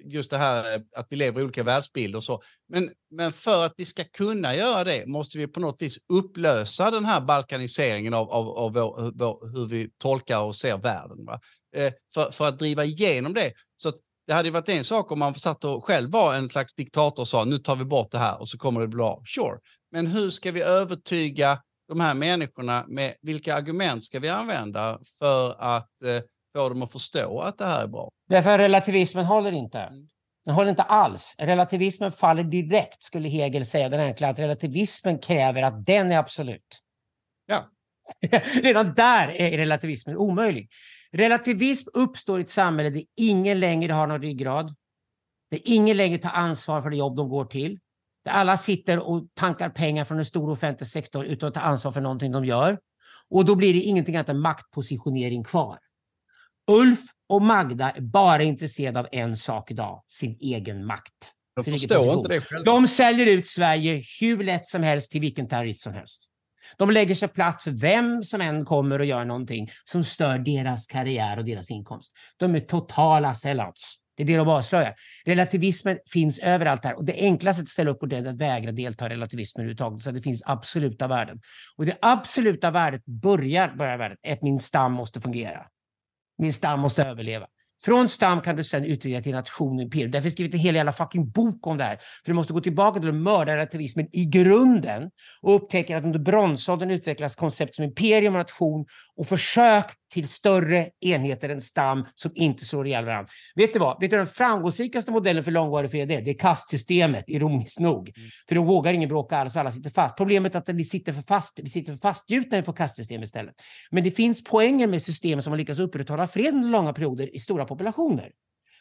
just det här eh, att vi lever i olika världsbilder och så. Men, men för att vi ska kunna göra det måste vi på något vis upplösa den här balkaniseringen av, av, av vår, vår, hur vi tolkar och ser världen. Va? Eh, för, för att driva igenom det. Så att det hade varit en sak om man satt och själv var en slags diktator och sa nu tar vi bort det här och så kommer det bli bra. Sure. Men hur ska vi övertyga de här människorna med vilka argument ska vi använda för att eh, få dem att förstå att det här är bra? Därför relativismen håller inte. Den håller inte alls. Relativismen faller direkt, skulle Hegel säga. Den enkla att relativismen kräver att den är absolut. Ja. Redan där är relativismen omöjlig. Relativism uppstår i ett samhälle där ingen längre har någon ryggrad. Där ingen längre tar ansvar för det jobb de går till. Där alla sitter och tankar pengar från en stor offentlig sektor utan att ta ansvar för någonting de gör. Och då blir det ingenting annat än maktpositionering kvar. Ulf och Magda är bara intresserade av en sak idag, sin egen makt. Jag sin egen förstår position. inte det själv. De säljer ut Sverige hur lätt som helst till vilken terrorist som helst. De lägger sig platt för vem som än kommer och gör någonting som stör deras karriär och deras inkomst. De är totala sellouts. Det är det de avslöjar. Relativismen finns överallt här och det enklaste att ställa upp på det är att vägra delta i relativismen överhuvudtaget. Så det finns absoluta värden. Och det absoluta värdet börjar, börjar värdet, att min stam måste fungera. Min stam måste överleva. Från stam kan du sen utreda till nation och imperium. Därför har jag skrivit en hel jävla fucking bok om det här. För du måste gå tillbaka till mördarrelativismen i grunden och upptäcka att under bronsåldern utvecklas koncept som imperium och nation och försök till större enheter än stam som inte slår ihjäl varandra. Vet du vad? Vet du den framgångsrikaste modellen för långvarig fred är? Det är kastsystemet, ironiskt nog. För då vågar ingen bråka alls och alla sitter fast. Problemet är att vi sitter för fast, vi sitter för fastgjutna inför kastsystem istället. Men det finns poänger med system som har lyckats upprätthålla fred under långa perioder i stora populationer.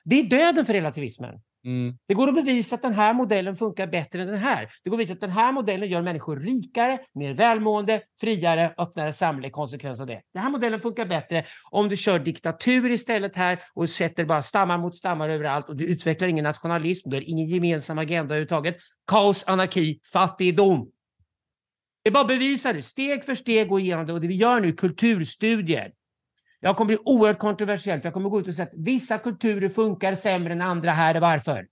Det är döden för relativismen. Mm. Det går att bevisa att den här modellen funkar bättre än den här. Det går att visa att den här modellen gör människor rikare, mer välmående, friare, öppnare samhälle konsekvens av det. Den här modellen funkar bättre om du kör diktatur istället här och sätter bara stammar mot stammar överallt och du utvecklar ingen nationalism, du har ingen gemensam agenda överhuvudtaget. Kaos, anarki, fattigdom. Det är bara att bevisa det, steg för steg gå igenom det och det vi gör nu är kulturstudier. Jag kommer bli oerhört kontroversiell, för jag kommer gå ut och säga att vissa kulturer funkar sämre än andra. Här är varför.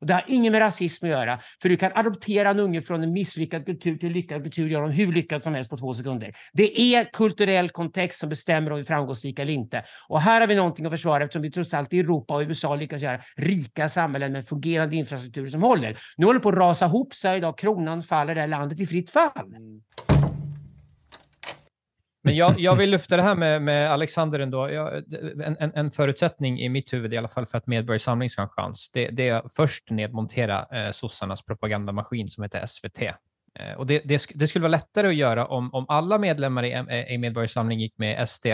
Och det har inget med rasism att göra, för du kan adoptera en unge från en misslyckad kultur till en lyckad kultur, göra dem hur lyckad som helst på två sekunder. Det är kulturell kontext som bestämmer om vi är framgångsrika eller inte. Och här har vi någonting att försvara eftersom vi trots allt i Europa och USA lyckas göra rika samhällen med fungerande infrastruktur som håller. Nu håller det på att rasa ihop sig idag, kronan faller, det här landet i fritt fall. Men jag, jag vill lyfta det här med, med Alexander ändå. Jag, en, en, en förutsättning i mitt huvud i alla fall för att Medborgarsamling ska ha en chans, det, det är att först nedmontera eh, sossarnas propagandamaskin som heter SVT. Eh, och det, det, det skulle vara lättare att göra om, om alla medlemmar i, eh, i Medborgarsamling gick med SD,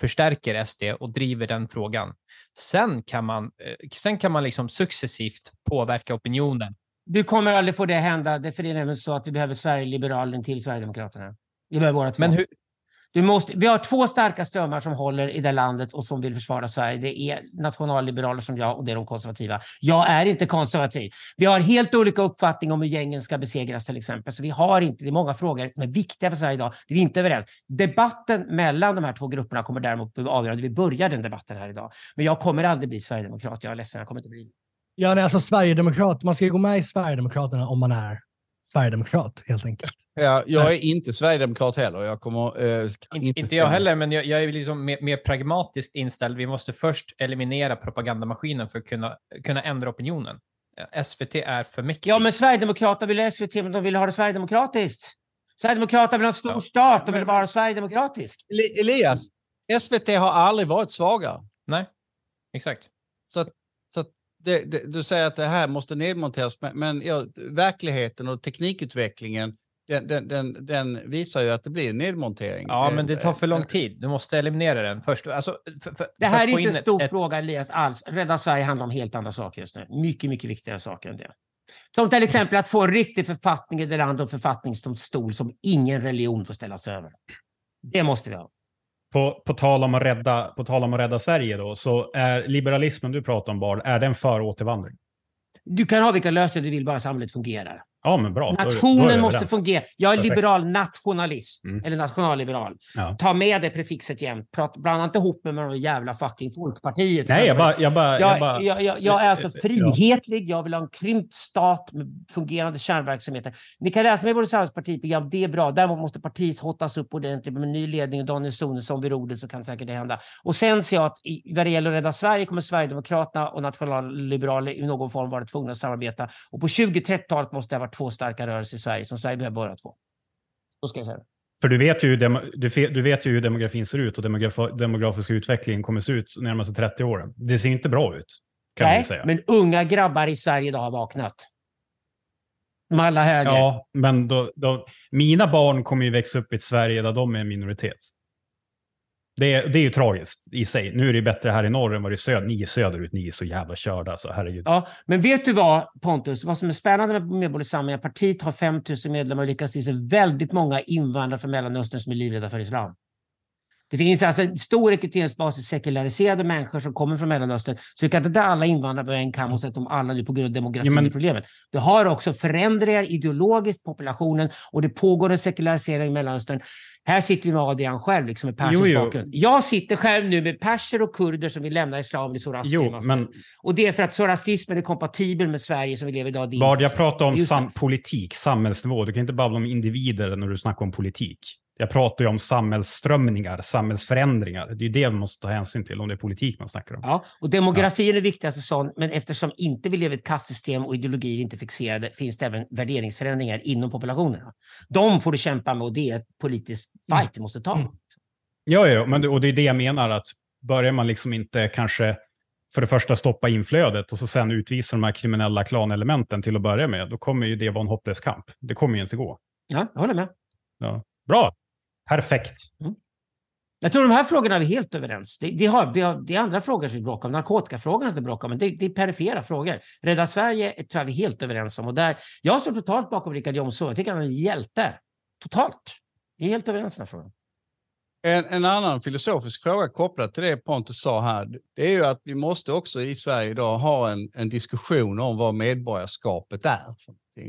förstärker SD och driver den frågan. Sen kan man, eh, sen kan man liksom successivt påverka opinionen. Du kommer aldrig få det hända, det är för det är nämligen så att vi behöver Sverigeliberalen till Sverigedemokraterna. Vi behöver båda två. Men hur, du måste, vi har två starka strömmar som håller i det landet och som vill försvara Sverige. Det är nationalliberaler som jag och det är de konservativa. Jag är inte konservativ. Vi har helt olika uppfattning om hur gängen ska besegras till exempel. Så vi har inte, det är många frågor som är viktiga för Sverige idag. Det är vi inte överens. Debatten mellan de här två grupperna kommer däremot bli avgörande. Vi börjar den debatten här idag. Men jag kommer aldrig bli sverigedemokrat. Jag är ledsen, jag kommer inte bli det. Ja, nej, alltså Sverigedemokrat. Man ska ju gå med i Sverigedemokraterna om man är Sverigedemokrat, helt enkelt. Ja, jag är inte sverigedemokrat heller. Jag kommer eh, Inte, inte jag heller, men jag, jag är liksom mer, mer pragmatiskt inställd. Vi måste först eliminera propagandamaskinen för att kunna, kunna ändra opinionen. Eh, SVT är för mycket. Ja, men Sverigedemokraterna vill SVT, men de vill ha det sverigedemokratiskt. Sverigedemokraterna vill ha en stor Ja. stat, de vill bara ha sverigedemokratisk. Eli- Elias, SVT har aldrig varit svagare. Nej, exakt. Så att det, det, du säger att det här måste nedmonteras, men, men ja, verkligheten och teknikutvecklingen den, den, den, den visar ju att det blir en nedmontering. Ja, Eh, men det tar för lång eh, tid. Du måste eliminera den först. Alltså, för, för, Det här är inte in en stor ett- fråga, Elias, alls. Rädda Sverige handlar om helt andra saker just nu. Mycket, mycket viktigare saker än det. Som till exempel att få en riktig författning i det land och författningsdomstol som ingen religion får ställas över. Det måste vi ha. På, på, tal om att rädda, på tal om att rädda Sverige då, så är liberalismen du pratar om, Bard, är den för återvandring? Du kan ha vilka lösningar du vill, bara samhället fungerar. Ja, men bra. Då är- då är Nationen måste fungera. Jag är Perfekt. liberal nationalist, Mm. eller nationalliberal. Ja. Ta med det prefixet jämt. Prata- Blanda inte ihop mig med de jävla fucking Folkpartiet. Nej, jag bara... Jag, bara, jag, Jag, bara jag, jag, jag är alltså frihetlig. Jag vill ha en krympt stat med fungerande kärnverksamheter. Ni kan läsa med både samhällspartiprogram, det är bra. Däremot måste partiet hottas upp ordentligt med ny ledning och Daniel Sonesson vid rodret så kan säkert det hända. Och sen ser jag att i, vad det gäller att rädda Sverige kommer Sverigedemokraterna och nationalliberaler i någon form vara tvungna att samarbeta. Och på 20-30-talet måste det ha varit två starka rörelser i Sverige som Sverige behöver båda två. Då ska jag säga det. För du vet, ju, du, vet ju hur demografin ser ut och demograf- demografiska utvecklingen kommer se ut de närmaste 30 åren. Det ser inte bra ut, kan Nej, säga. men unga grabbar i Sverige idag har vaknat. De alla höger. Ja, men då, då, mina barn kommer ju växa upp i ett Sverige där de är en minoritet. Det är, det är ju tragiskt i sig. Nu är det bättre här i norr än vad det är i söder. Ni är söderut, ni är så jävla körda. Alltså, herregud. Ja, men vet du vad Pontus, vad som är spännande med Medborgerlig Samling, partiet har 5 000 medlemmar och lyckas till sig väldigt många invandrare från Mellanöstern som är livrädda för islam. Det finns alltså en stor rekryteringsbas i sekulariserade människor som kommer från Mellanöstern. Så du kan inte ta alla invandrare på en kam och sätta dem alla nu på grund av demografin Ja, men- i problemet. Du har också förändringar ideologiskt populationen och det pågår en sekularisering i Mellanöstern. Här sitter vi med Adrian själv, liksom med persisk Jo, jo. bakgrund. Jag sitter själv nu med perser och kurder som vill lämna islam i zoroastrism. Jo, men Och det är för att zoroastrismen är kompatibel med Sverige som vi lever idag. Bard, jag pratar om sam- politik, samhällsnivå. Du kan inte babbla om individer när du snackar om politik. Jag pratar ju om samhällsströmningar, samhällsförändringar. Det är ju det man måste ta hänsyn till om det är politik man snackar om. Ja, och demografin är det viktigaste sånt, men eftersom inte vi lever i ett kastsystem och ideologier är inte fixerade finns det även värderingsförändringar inom populationerna. De får du kämpa med och det är ett politiskt fight du måste ta. Mm. Ja, ja, men och det är det jag menar att börjar man liksom inte kanske för det första stoppa inflödet och så sen utvisa de här kriminella klanelementen till att börja med, då kommer ju det vara en hopplös kamp. Det kommer ju inte gå. Ja, jag håller med. Ja. Bra! Perfekt. Jag tror de här frågorna är vi helt överens. Det, det, har, det, har, det är andra frågor som vi bråkar om. Narkotikafrågorna som vi bråkar om, men det, det är perifera frågor. Rädda Sverige tror jag vi är helt överens om. Och där, jag står totalt bakom Richard Jomshof. Jag tycker han är en hjälte. Totalt. Vi är helt överens i den här frågan. En, en annan filosofisk fråga kopplat till det Pontus sa här, det är ju att vi måste också i Sverige idag ha en, en diskussion om vad medborgarskapet är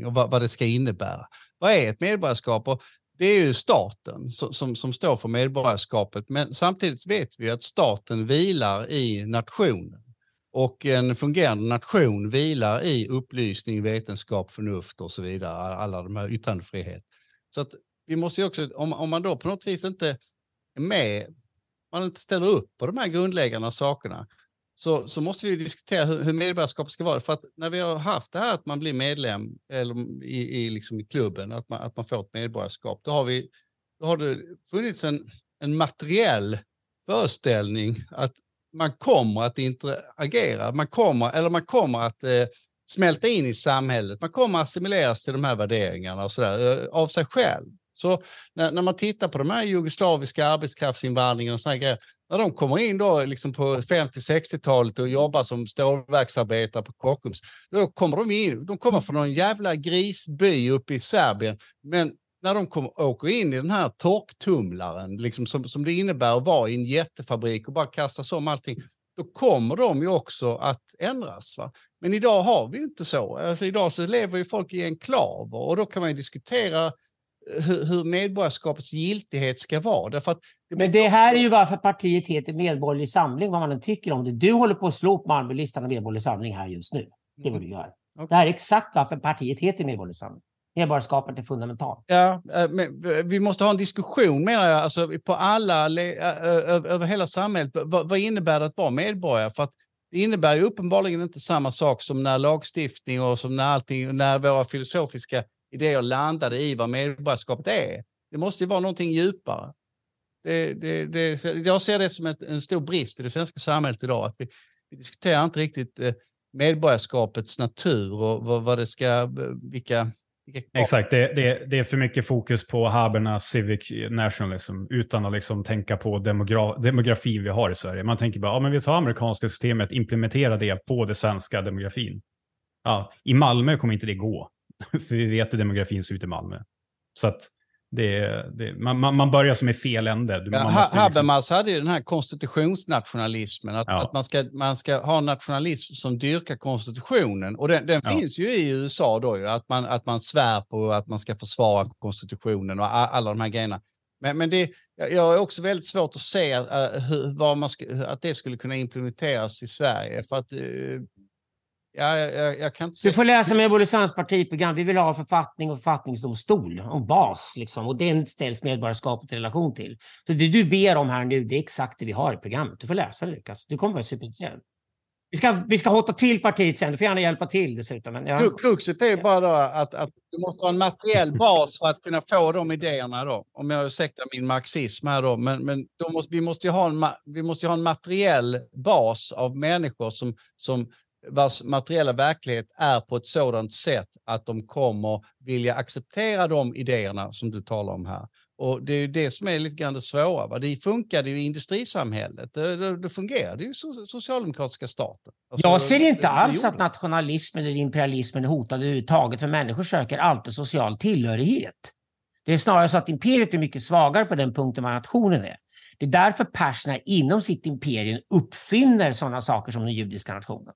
och vad, vad det ska innebära. Vad är ett medborgarskap? Och det är ju staten som, som, som står för medborgarskapet, men samtidigt vet vi att staten vilar i nationen. Och en fungerande nation vilar i upplysning, vetenskap, förnuft och så vidare, alla de här yttrandefrihet. Så att vi måste ju också, om, om man då på något vis inte är med, man inte ställer upp på de här grundläggande sakerna, så, så måste vi diskutera hur, hur medborgarskapet ska vara. För att när vi har haft det här att man blir medlem eller i, i, liksom i klubben, att man, att man får ett medborgarskap, då har, vi, då har det funnits en, en materiell föreställning att man kommer att interagera, man kommer, eller man kommer att eh, smälta in i samhället, man kommer att assimileras till de här värderingarna och så där, eh, av sig själv. Så när, när man tittar på de här jugoslaviska arbetskraftsinvandringen och sådana grejer, när de kommer in då liksom på 50-60-talet och jobbar som stålverksarbetare på Kockums, då kommer de in, de kommer från någon jävla grisby uppe i Serbien, men när de kom, åker in i den här torktumlaren, liksom som, som det innebär att vara i en jättefabrik och bara kastas om allting, då kommer de ju också att ändras. Va? Men idag har vi ju inte så. Alltså idag så lever ju folk i enklaver och då kan man ju diskutera hur, hur medborgarskapets giltighet ska vara. Därför att Men det här är ju varför partiet heter Medborgerlig Samling, vad man än tycker om det. Du håller på att slå upp Malmölistan av Medborgerlig Samling här just nu. Det är vad du gör. Det här är exakt varför partiet heter Medborgerlig Samling. Medborgarskapet är fundamentalt. Ja, eh, men vi måste ha en diskussion menar jag, alltså på alla, över hela samhället. Vad, vad innebär det att vara medborgare? För att det innebär ju uppenbarligen inte samma sak som när lagstiftning och som när, allting, när våra filosofiska i det jag landade i vad medborgarskapet är. Det måste ju vara någonting djupare. Det, det, det, jag ser det som ett, en stor brist i det svenska samhället idag. Att vi, vi diskuterar inte riktigt eh, medborgarskapets natur och vad, vad det ska, vilka, vilka Exakt, det, det, det är för mycket fokus på Haberna civic nationalism utan att liksom tänka på demogra demografin vi har i Sverige. Man tänker bara, ja men vi tar amerikanska systemet, implementerar det på det svenska demografin. Ja, I Malmö kommer inte det gå, för vi vet hur demografin ser ut i Malmö. Så att det, det, man, man, börjar som i fel ände. Ja, man Ha- måste liksom- Habermas hade ju den här konstitutionsnationalismen, att, Ja. att man, ska, man ska ha nationalism som dyrkar konstitutionen. Och den, den Ja. finns ju i USA då, ju, att, man, att man svär på att man ska försvara konstitutionen och alla de här grejerna. Men, men det, jag är också väldigt svårt att se äh, hur, vad man ska, att det skulle kunna implementeras i Sverige. För att, ja, jag, jag, jag kan inte se... Du får läsa Medborgerlig Samlings partiprogram. Vi vill ha författning och författningsdomstol om bas. Liksom, och den ställs medborgarskapet i relation till. Så det du ber om här nu, det är exakt det vi har i programmet. Du får läsa det Lukas. Du kommer vara superintresserad. Vi ska, vi ska hotta till partiet sen. Du får gärna hjälpa till dessutom. Men ja. Kru- Kruxet är ju bara att, att du måste ha en materiell bas för att kunna få de idéerna. Då. Om jag ursäktar min marxism här då. Men, men då måste, vi, måste ju ha en, vi måste ha en materiell bas av människor som, som vars materiella verklighet är på ett sådant sätt att de kommer vilja acceptera de idéerna som du talar om här. Och det är det som är lite grann det svåra. Va? Det funkade ju i industrisamhället. Det, det, det fungerade ju so- socialdemokratiska staten. Alltså, Jag ser inte det alls att nationalismen eller imperialismen är hotad överhuvudtaget, för människor söker alltid social tillhörighet. Det är snarare så att imperiet är mycket svagare på den punkten vad nationen är. Det är därför perserna inom sitt imperium uppfinner sådana saker som den judiska nationen.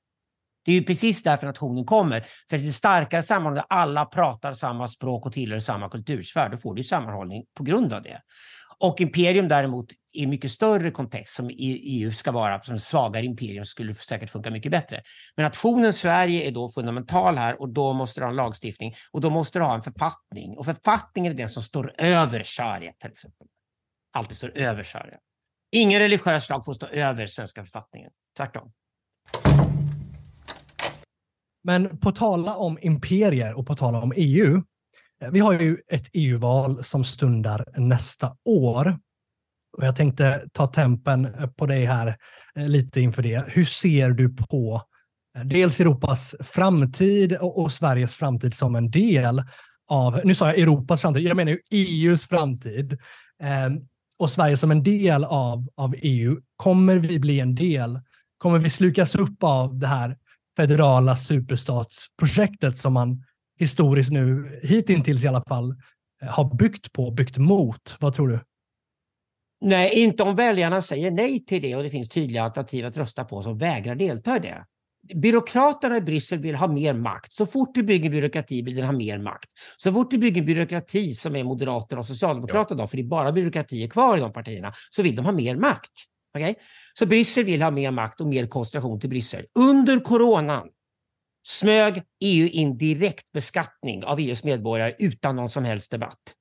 Det är ju precis därför nationen kommer. För det är starkare sammanhållning där alla pratar samma språk och tillhör samma kultursfär. Då får du ju sammanhållning på grund av det. Och imperium däremot i mycket större kontext som EU ska vara som svagare imperium skulle säkert funka mycket bättre. Men nationen Sverige är då fundamental här och då måste du ha en lagstiftning och då måste du ha en författning. Och författningen är den som står över sharia till exempel. Alltid står över sharia. Ingen religiös lag får stå över svenska författningen. Tvärtom. Men på tala om imperier och på tala om EU. Eh, vi har ju ett EU-val som stundar nästa år. Och jag tänkte ta tempen eh, på dig här eh, lite inför det. Hur ser du på dels Europas framtid och, och Sveriges framtid som en del av, nu sa jag Europas framtid, jag menar ju EUs framtid. Eh, och Sverige som en del av, av EU. Kommer vi bli en del? Kommer vi slukas upp av det här federala superstatsprojektet som man historiskt nu, hittills i alla fall, eh, har byggt på, byggt mot. Vad tror du? Nej, inte om väljarna säger nej till det och det finns tydliga alternativ att rösta på som vägrar delta i det. Byråkraterna i Bryssel vill ha mer makt. Så fort du bygger byråkrati vill de ha mer makt. Så fort du bygger byråkrati som är Moderaterna och Socialdemokraterna, då, för det är bara byråkratier kvar i de partierna, så vill de ha mer makt. Okay? Så Bryssel vill ha mer makt och mer koncentration till Bryssel. Under coronan smög EU in direkt beskattning av EUs medborgare utan någon som helst debatt.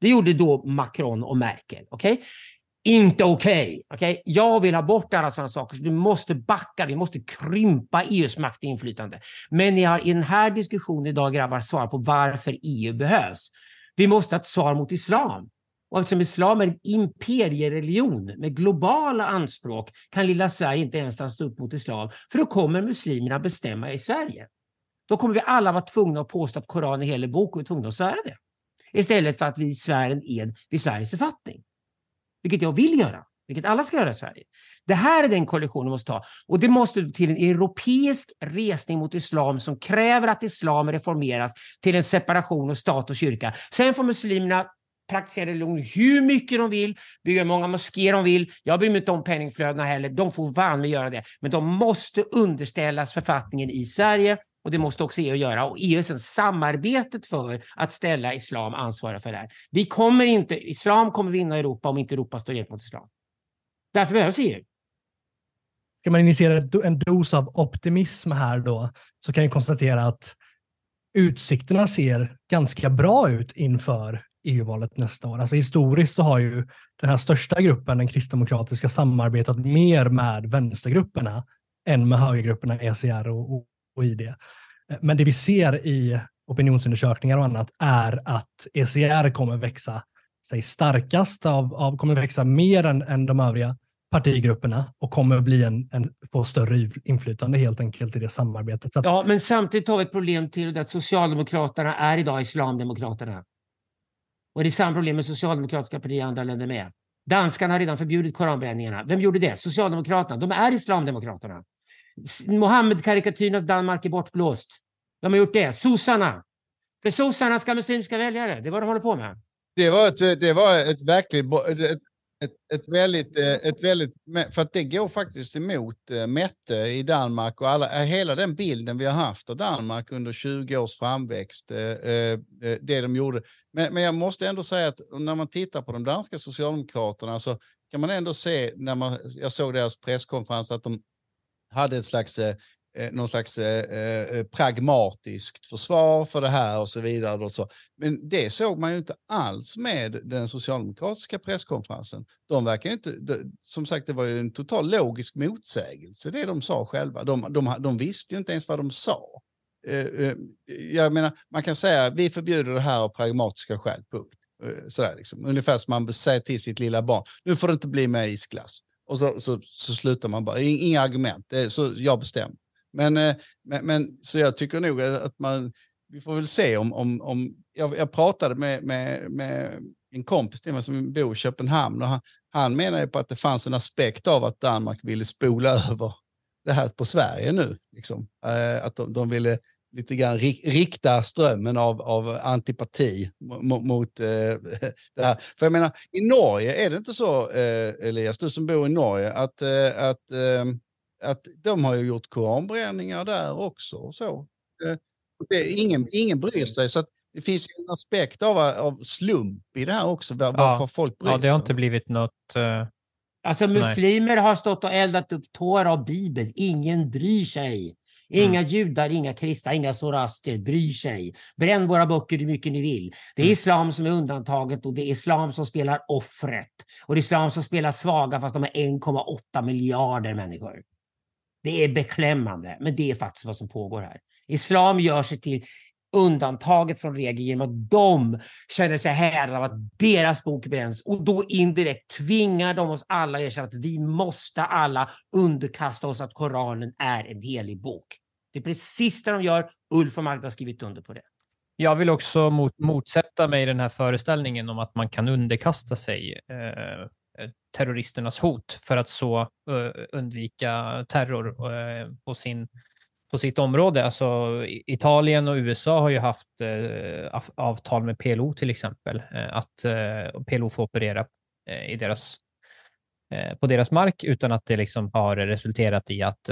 Det gjorde då Macron och Merkel. Okej? Inte okej. okej? Jag vill ha bort alla sådana saker. Så du måste backa. Vi måste krympa EUs makt och inflytande. Men ni har i den här diskussionen idag, grabbar, svar på varför EU behövs. Vi måste ha ett svar mot islam. Och eftersom islam är en imperiereligion med globala anspråk kan lilla Sverige inte ens stå upp mot islam. För då kommer muslimerna bestämma i Sverige. Då kommer vi alla vara tvungna att påstå att Koranen är helig bok och är tvungna att svära det. Istället för att vi svär en ed vid Sveriges författning. Vilket jag vill göra. Vilket alla ska göra i Sverige. Det här är den koalitionen vi måste ta. Och det måste till en europeisk resning mot islam som kräver att islam reformeras till en separation av stat och kyrka. Sen får muslimerna praktisera religion hur mycket de vill, bygga hur många moskéer de vill. Jag bryr mig inte om penningflödena heller. De får vanligt göra det. Men de måste underställas författningen i Sverige och det måste också EU göra. Och EU är sen samarbetet för att ställa islam ansvariga för det här. Vi kommer inte, islam kommer vinna Europa om inte Europa står mot islam. Därför behövs EU. Ska man initiera en dos av optimism här då, så kan jag konstatera att utsikterna ser ganska bra ut inför EU-valet nästa år. Alltså historiskt så har ju den här största gruppen, den kristdemokratiska, samarbetat mer med vänstergrupperna än med högergrupperna ECR och, och, och ID. Men det vi ser i opinionsundersökningar och annat är att ECR kommer växa sig starkast av, av kommer växa mer än, än de övriga partigrupperna och kommer bli en, en, få större inflytande helt enkelt i det samarbetet. Att, Ja, men samtidigt har vi ett problem till och det är att Socialdemokraterna är idag Islamdemokraterna. Och det är samma problem med socialdemokratiska partier i andra länder med. Danskarna har redan förbjudit koranbränningarna. Vem gjorde det? Socialdemokraterna. De är Islamdemokraterna. Mohammed-karikatyrernas Danmark är bortblåst. De har gjort det. Sossarna. För sossarna ska muslimska väljare. Det är vad de håller på med. Det var ett, det var ett verkligt... Ett, ett, ett väldigt, eh, ett väldigt... För att det går faktiskt emot eh, Mette i Danmark och alla, eh, hela den bilden vi har haft av Danmark under 20 års framväxt. Det de gjorde. Men, men jag måste ändå säga att när man tittar på de danska socialdemokraterna så kan man ändå se, när man, jag såg deras presskonferens, att de hade ett slags eh, någon slags eh, eh, pragmatiskt försvar för det här och så vidare. Och så. Men det såg man ju inte alls med den socialdemokratiska presskonferensen. De verkar inte, de, som sagt det var ju en total logisk motsägelse det de sa själva. De, de, de visste ju inte ens vad de sa. Eh, eh, jag menar, man kan säga vi förbjuder det här av pragmatiska skäl, punkt. Eh, sådär liksom. Ungefär som man säger till sitt lilla barn, nu får det inte bli mer isglass. Och så, så, så slutar man bara, inga argument, det är så jag bestämmer. Men, eh, men, men, så jag tycker nog att man, vi får väl se om, om, om jag, jag pratade med, med, med en kompis till mig som bor i Köpenhamn och han, han menar ju på att det fanns en aspekt av att Danmark ville spola över det här på Sverige nu. Liksom. Eh, att de, de ville lite grann rikta strömmen av, av antipati mot, mot eh, det här. För jag menar, i Norge är det inte så, eh, Elias, du som bor i Norge, att, eh, att, eh, att de har ju gjort koranbränningar där också. Och så. Eh, det, ingen, ingen bryr sig. Så det finns en aspekt av, av slump i det här också, varför ja. folk bryr sig. Ja, det har inte blivit något... Uh... Alltså muslimer Nej. har stått och eldat upp Tora och Bibeln. Ingen bryr sig. Inga mm. judar, inga kristna, inga zoroaster bryr sig. Bränn våra böcker hur mycket ni vill. Det är mm. islam som är undantaget och det är islam som spelar offret. Och det är islam som spelar svaga fast de är 1,8 miljarder människor. Det är beklämmande, men det är faktiskt vad som pågår här. Islam gör sig till undantaget från regeln genom att de känner sig härade av att deras bok bränns och då indirekt tvingar de oss alla att erkänna att vi måste alla underkasta oss att Koranen är en helig bok. Det är precis det de gör. Ulf och Magda har skrivit under på det. Jag vill också mot, motsätta mig den här föreställningen om att man kan underkasta sig eh, Eh, terroristernas hot för att så eh, undvika terror eh, på sin på sitt område. Alltså, Italien och USA har ju haft avtal med PLO till exempel, att PLO får operera i deras, på deras mark utan att det liksom har resulterat i att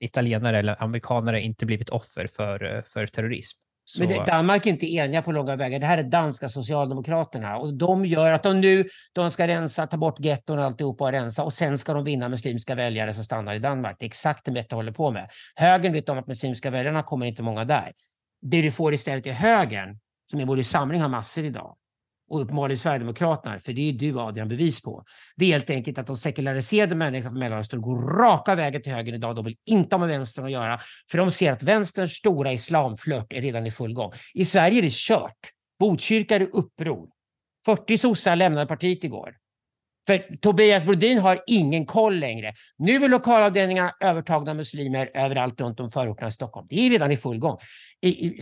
italienare eller amerikanare inte blivit offer för, för terrorism. Så... Men Danmark är inte eniga på långa vägar. Det här är danska socialdemokraterna och de gör att de nu de ska rensa, ta bort getton och alltihopa och rensa och sen ska de vinna muslimska väljare som stannar i Danmark. Det är exakt det Mette håller på med. Högern vet om att muslimska väljarna kommer inte många där. Det du får istället i högern, som i både samling har massor idag, och uppenbarligen Sverigedemokraterna, för det är du Adrian bevis på. Det är helt enkelt att de sekulariserade människorna från Mellanöstern går raka vägen till höger idag. De vill inte ha med vänstern att göra, för de ser att vänsterns stora islamflört är redan i full gång. I Sverige är det kört. Botkyrka är det uppror. 40 sossar lämnade partiet igår. För Tobias Brodin har ingen koll längre. Nu är lokalavdelningarna övertagna av muslimer överallt runt om förorterna i Stockholm. Det är redan i full gång. I, i,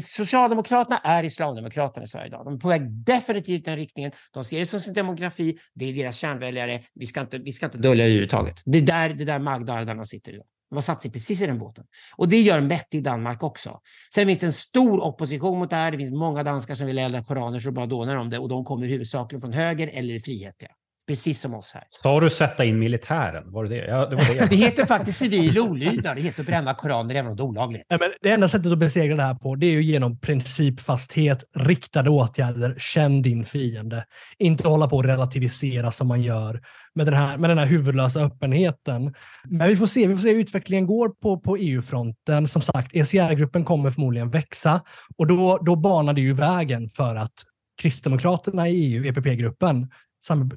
Socialdemokraterna är Islamdemokraterna i Sverige idag. De är på väg definitivt i den riktningen. De ser det som sin demografi. Det är deras kärnväljare. Vi ska inte, vi ska inte dölja det överhuvudtaget. Det är där, det där Magda sitter idag. De har satt sig precis i den båten. Och det gör Mette i Danmark också. Sen finns det en stor opposition mot det här. Det finns många danskar som vill elda koraner så bara dånar om det och de kommer huvudsakligen från höger eller frihetliga. Precis som oss här. Sa du sätta in militären? Var det det? Ja, det, var det. det heter faktiskt civil olydnad. Det heter att bränna koraner även om det är olagligt. Ja, men det enda sättet att besegra det här på det är ju genom principfasthet, riktade åtgärder, känn din fiende. Inte hålla på och relativisera som man gör med den här, med den här huvudlösa öppenheten. Men vi får se, vi får se hur utvecklingen går på, på EU-fronten. Som sagt, ECR-gruppen kommer förmodligen växa och då, då banar det ju vägen för att Kristdemokraterna i EU, EPP-gruppen,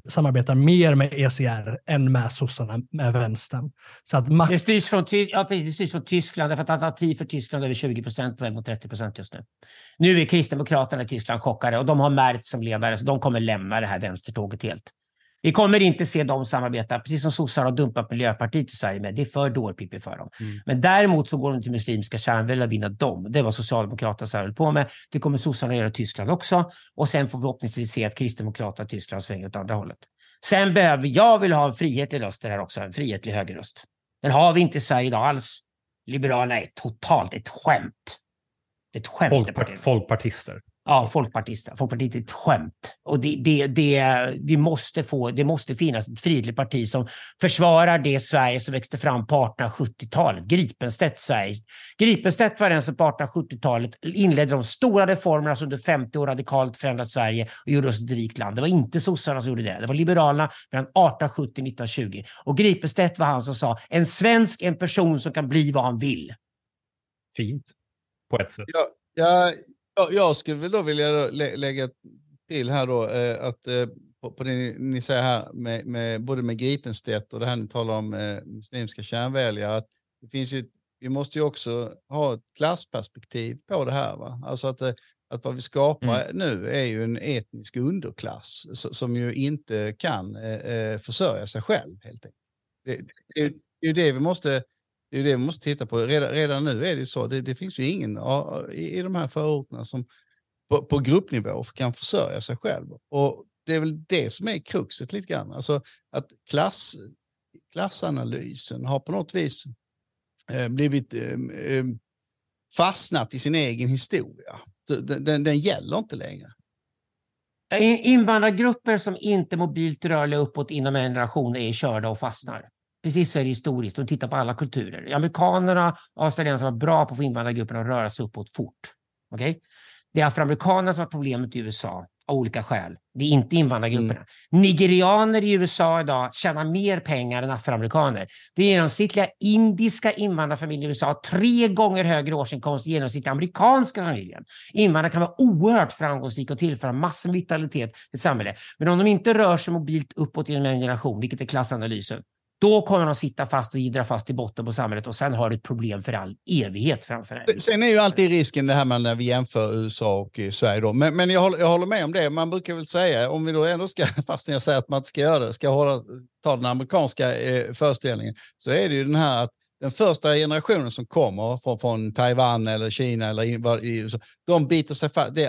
samarbetar mer med ECR än med sossarna, med vänstern. Så att makt... det, styrs från, ja, det styrs från Tyskland, därför att alternativ för Tyskland är över 20 procent, på väg mot 30 procent just nu. Nu är Kristdemokraterna i Tyskland chockade och de har Merz som ledare, så de kommer lämna det här vänstertåget helt. Vi kommer inte se dem samarbeta, precis som sossarna har dumpat Miljöpartiet i Sverige med. Det är för dårpippi för dem. Mm. Men däremot så går de till muslimska kärnvälden och vinna dem. Det var Socialdemokraterna höll på med. Det kommer sossarna göra i Tyskland också. Och sen får vi förhoppningsvis se att Kristdemokraterna i Tyskland svänger åt andra hållet. Sen behöver jag vill ha en frihetlig röst här också, en frihetlig högerröst. Den har vi inte i Sverige idag Liberalerna är totalt ett skämt. Ett skämt. Folkpart folkpartister. Ja, folkpartister. Folkpartiet är ett skämt. Och det, det, det, det, måste få, det måste finnas ett fridligt parti som försvarar det Sverige som växte fram på 1870-talet. Gripenstedt Sverige. Gripenstedt var den som på 1870-talet inledde de stora reformerna som under 50 år radikalt förändrat Sverige och gjorde oss ett rikt land. Det var inte sossarna som gjorde det. Det var Liberalerna mellan 1870 och 1920. Och Gripenstedt var han som sa en svensk en person som kan bli vad han vill. Fint, på ett sätt. Ja, ja, Ja, jag skulle då vilja lä lägga till här då eh, att eh, på, på, det ni, ni säger här med, med, både med Gripenstedt och det här ni talar om eh, muslimska kärnväljare, att det finns ju, vi måste ju också ha ett klassperspektiv på det här. Va? Alltså att, eh, att vad vi skapar mm. nu är ju en etnisk underklass som ju inte kan eh, eh, försörja sig själv helt enkelt. Det, det, det är ju det vi måste det är det vi måste titta på. Redan, redan nu är det så. Det, det finns ju ingen i, i de här förorterna som på, på gruppnivå kan försörja sig själv. Och det är väl det som är kruxet lite grann. Alltså att klass, klassanalysen har på något vis eh, blivit eh, eh fastnat i sin egen historia. Den, den, den gäller inte längre. Invandrargrupper som inte mobilt rörliga uppåt inom en generation är körda och fastnar. Precis så är det historiskt. De tittar på alla kulturer. Amerikanerna och australiensarna var bra på att få invandrargrupperna att röra sig uppåt fort. Okay? Det är afroamerikanerna som har problemet i USA av olika skäl. Det är inte invandrargrupperna. Mm. Nigerianer i USA idag tjänar mer pengar än afroamerikaner. Det genomsnittliga indiska invandrarfamiljen i USA har tre gånger högre årsinkomst än genomsnittliga amerikanska familjen. Invandrare kan vara oerhört framgångsrika och tillföra massor med vitalitet till ett samhälle. Men om de inte rör sig mobilt uppåt inom en generation, vilket är klassanalysen, då kommer de sitta fast och gidra fast i botten på samhället och sen har du ett problem för all evighet framför dig. Sen är ju alltid risken det här med när vi jämför USA och eh, Sverige. Då. Men, men jag, håller, jag håller med om det. Man brukar väl säga, om vi då ändå ska, fastän jag säger att man inte ska göra det, ska hålla, ta den amerikanska eh, föreställningen, så är det ju den här att den första generationen som kommer från, från Taiwan eller Kina eller USA, de biter sig fast, det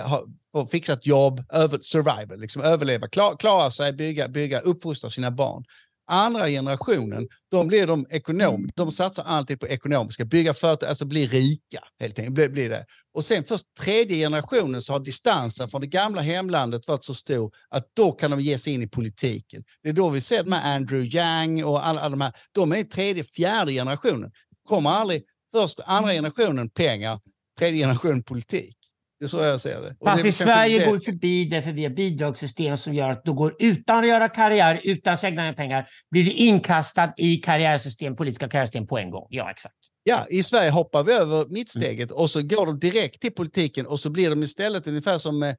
har fixat jobb, över, survival, liksom överleva, klar, klara sig, bygga, bygga, uppfostra sina barn. Andra generationen, de blir de ekonom, mm. de satsar alltid på ekonomiska, bygga företag, alltså bli rika helt enkelt. Blir, blir det. Och sen först tredje generationen så har distansen från det gamla hemlandet varit så stor att då kan de ge sig in i politiken. Det är då vi ser de här Andrew Yang och alla, alla de här, de är tredje, fjärde generationen. Kommer aldrig, först andra generationen pengar, tredje generationen politik. Det är så jag ser det. Fast i Sverige det... går förbi det för vi har bidragssystem som gör att du går utan att göra karriär, utan att egna pengar, blir du inkastad i karriärsystem, politiska karriärsystem på en gång. Ja, exakt. Ja, i Sverige hoppar vi över mittsteget mm. och så går de direkt till politiken och så blir de istället ungefär som eh,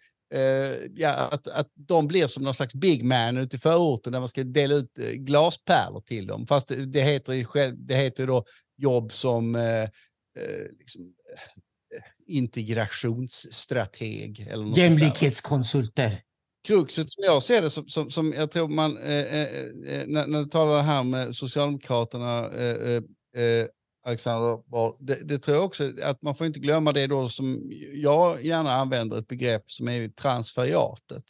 ja, att, att de blir som någon slags big man ute i förorten där man ska dela ut eh, glaspärlor till dem. Fast det, heter ju själv, det heter då jobb som eh, eh liksom, integrationsstrateg. Eller något Jämlikhetskonsulter. Kruxet som jag ser det, som, som, som jag tror man, eh, eh, eh när, när du talar här med Socialdemokraterna, eh, eh, eh Alexander, det, det, tror jag också att man får inte glömma det då som jag gärna använder ett begrepp som är transferiatet.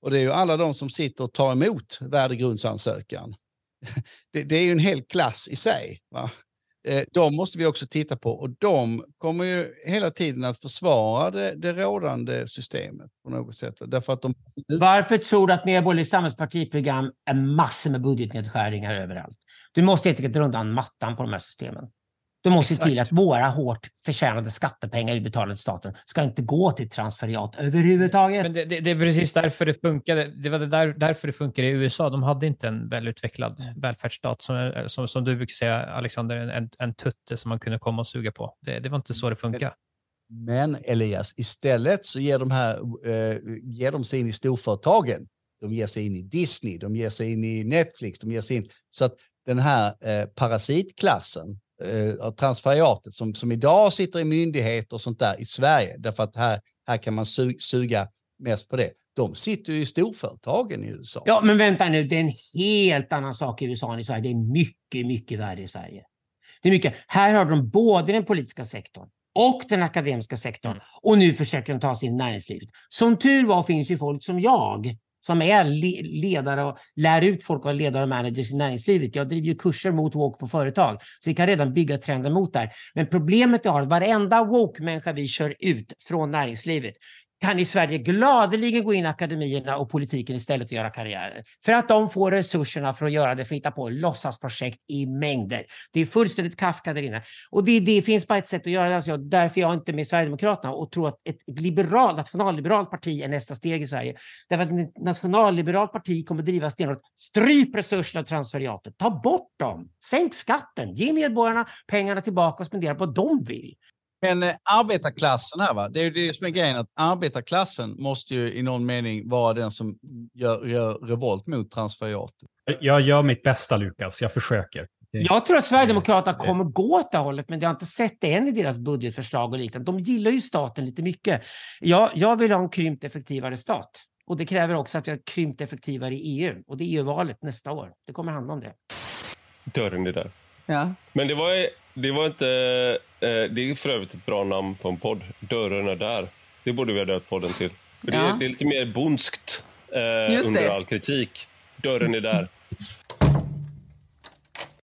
Och det är ju alla de som sitter och tar emot värdegrundsansökan. Det, det är ju en hel klass i sig. Va? Eh, de måste vi också titta på och de kommer ju hela tiden att försvara det, det rådande systemet på något sätt. Därför att de... Varför tror du att Medborgerligt samhällspartiprogram är massor med budgetnedskärningar överallt? Du måste helt enkelt dra undan mattan på de här systemen. Du måste se till att våra hårt förtjänade skattepengar utbetalade till staten ska inte gå till transferiat överhuvudtaget. Men det, det, det är precis därför det funkade. Det var det där, därför det funkade i USA. De hade inte en välutvecklad välfärdsstat som, som, som du brukar säga, Alexander, en, en tutte som man kunde komma och suga på. Det, det var inte så det funkade. Men Elias, istället så ger de, här, eh, ger de sig in i storföretagen. De ger sig in i Disney, de ger sig in i Netflix, de ger sig in... Så att den här eh, parasitklassen eh, transferiatet som, som idag sitter i myndigheter och sånt där i Sverige, därför att här, här kan man su suga mest på det. De sitter ju i storföretagen i USA. Ja, men vänta nu, det är en helt annan sak i USA än i Sverige. Det är mycket, mycket värre i Sverige. Det är mycket. Här har de både den politiska sektorn och den akademiska sektorn mm. och nu försöker de ta sig in i näringslivet. Som tur var finns ju folk som jag som är ledare och lär ut folk och ledare och managers i näringslivet. Jag driver ju kurser mot woke på företag, så vi kan redan bygga trenden mot där. Men problemet är att varenda woke-människa vi kör ut från näringslivet kan i Sverige gladeligen gå in i akademierna och politiken istället och göra karriärer. För att de får resurserna för att göra det, för att hitta på låtsasprojekt i mängder. Det är fullständigt Kafka där inne. Och det, det finns bara ett sätt att göra det. Alltså, därför jag inte med Sverigedemokraterna och tror att ett liberal, nationalliberalt parti är nästa steg i Sverige. Därför att ett nationalliberalt parti kommer driva stenhårt. Stryp resurserna och transferiatet. Ta bort dem. Sänk skatten. Ge medborgarna pengarna tillbaka och spendera på vad de vill. Men eh, arbetarklassen här, va? det är ju det som är grejen, att arbetarklassen måste ju i någon mening vara den som gör, gör revolt mot transferiatet. Jag gör mitt bästa, Lukas. Jag försöker. Jag tror att Sverigedemokraterna kommer gå åt det hållet, men jag har inte sett det än i deras budgetförslag och liknande. De gillar ju staten lite mycket. Jag, jag vill ha en krympt effektivare stat. Och det kräver också att vi har krympt effektivare i EU. Och det är EU-valet nästa år. Det kommer handla om det. Dörren är där. Ja. Men det var, det var inte... Eh, det är för övrigt ett bra namn på en podd. Dörren är där. Det borde vi ha döpt podden till. Det, Ja. är, det är lite mer bonskt eh, under all kritik. Dörren är där.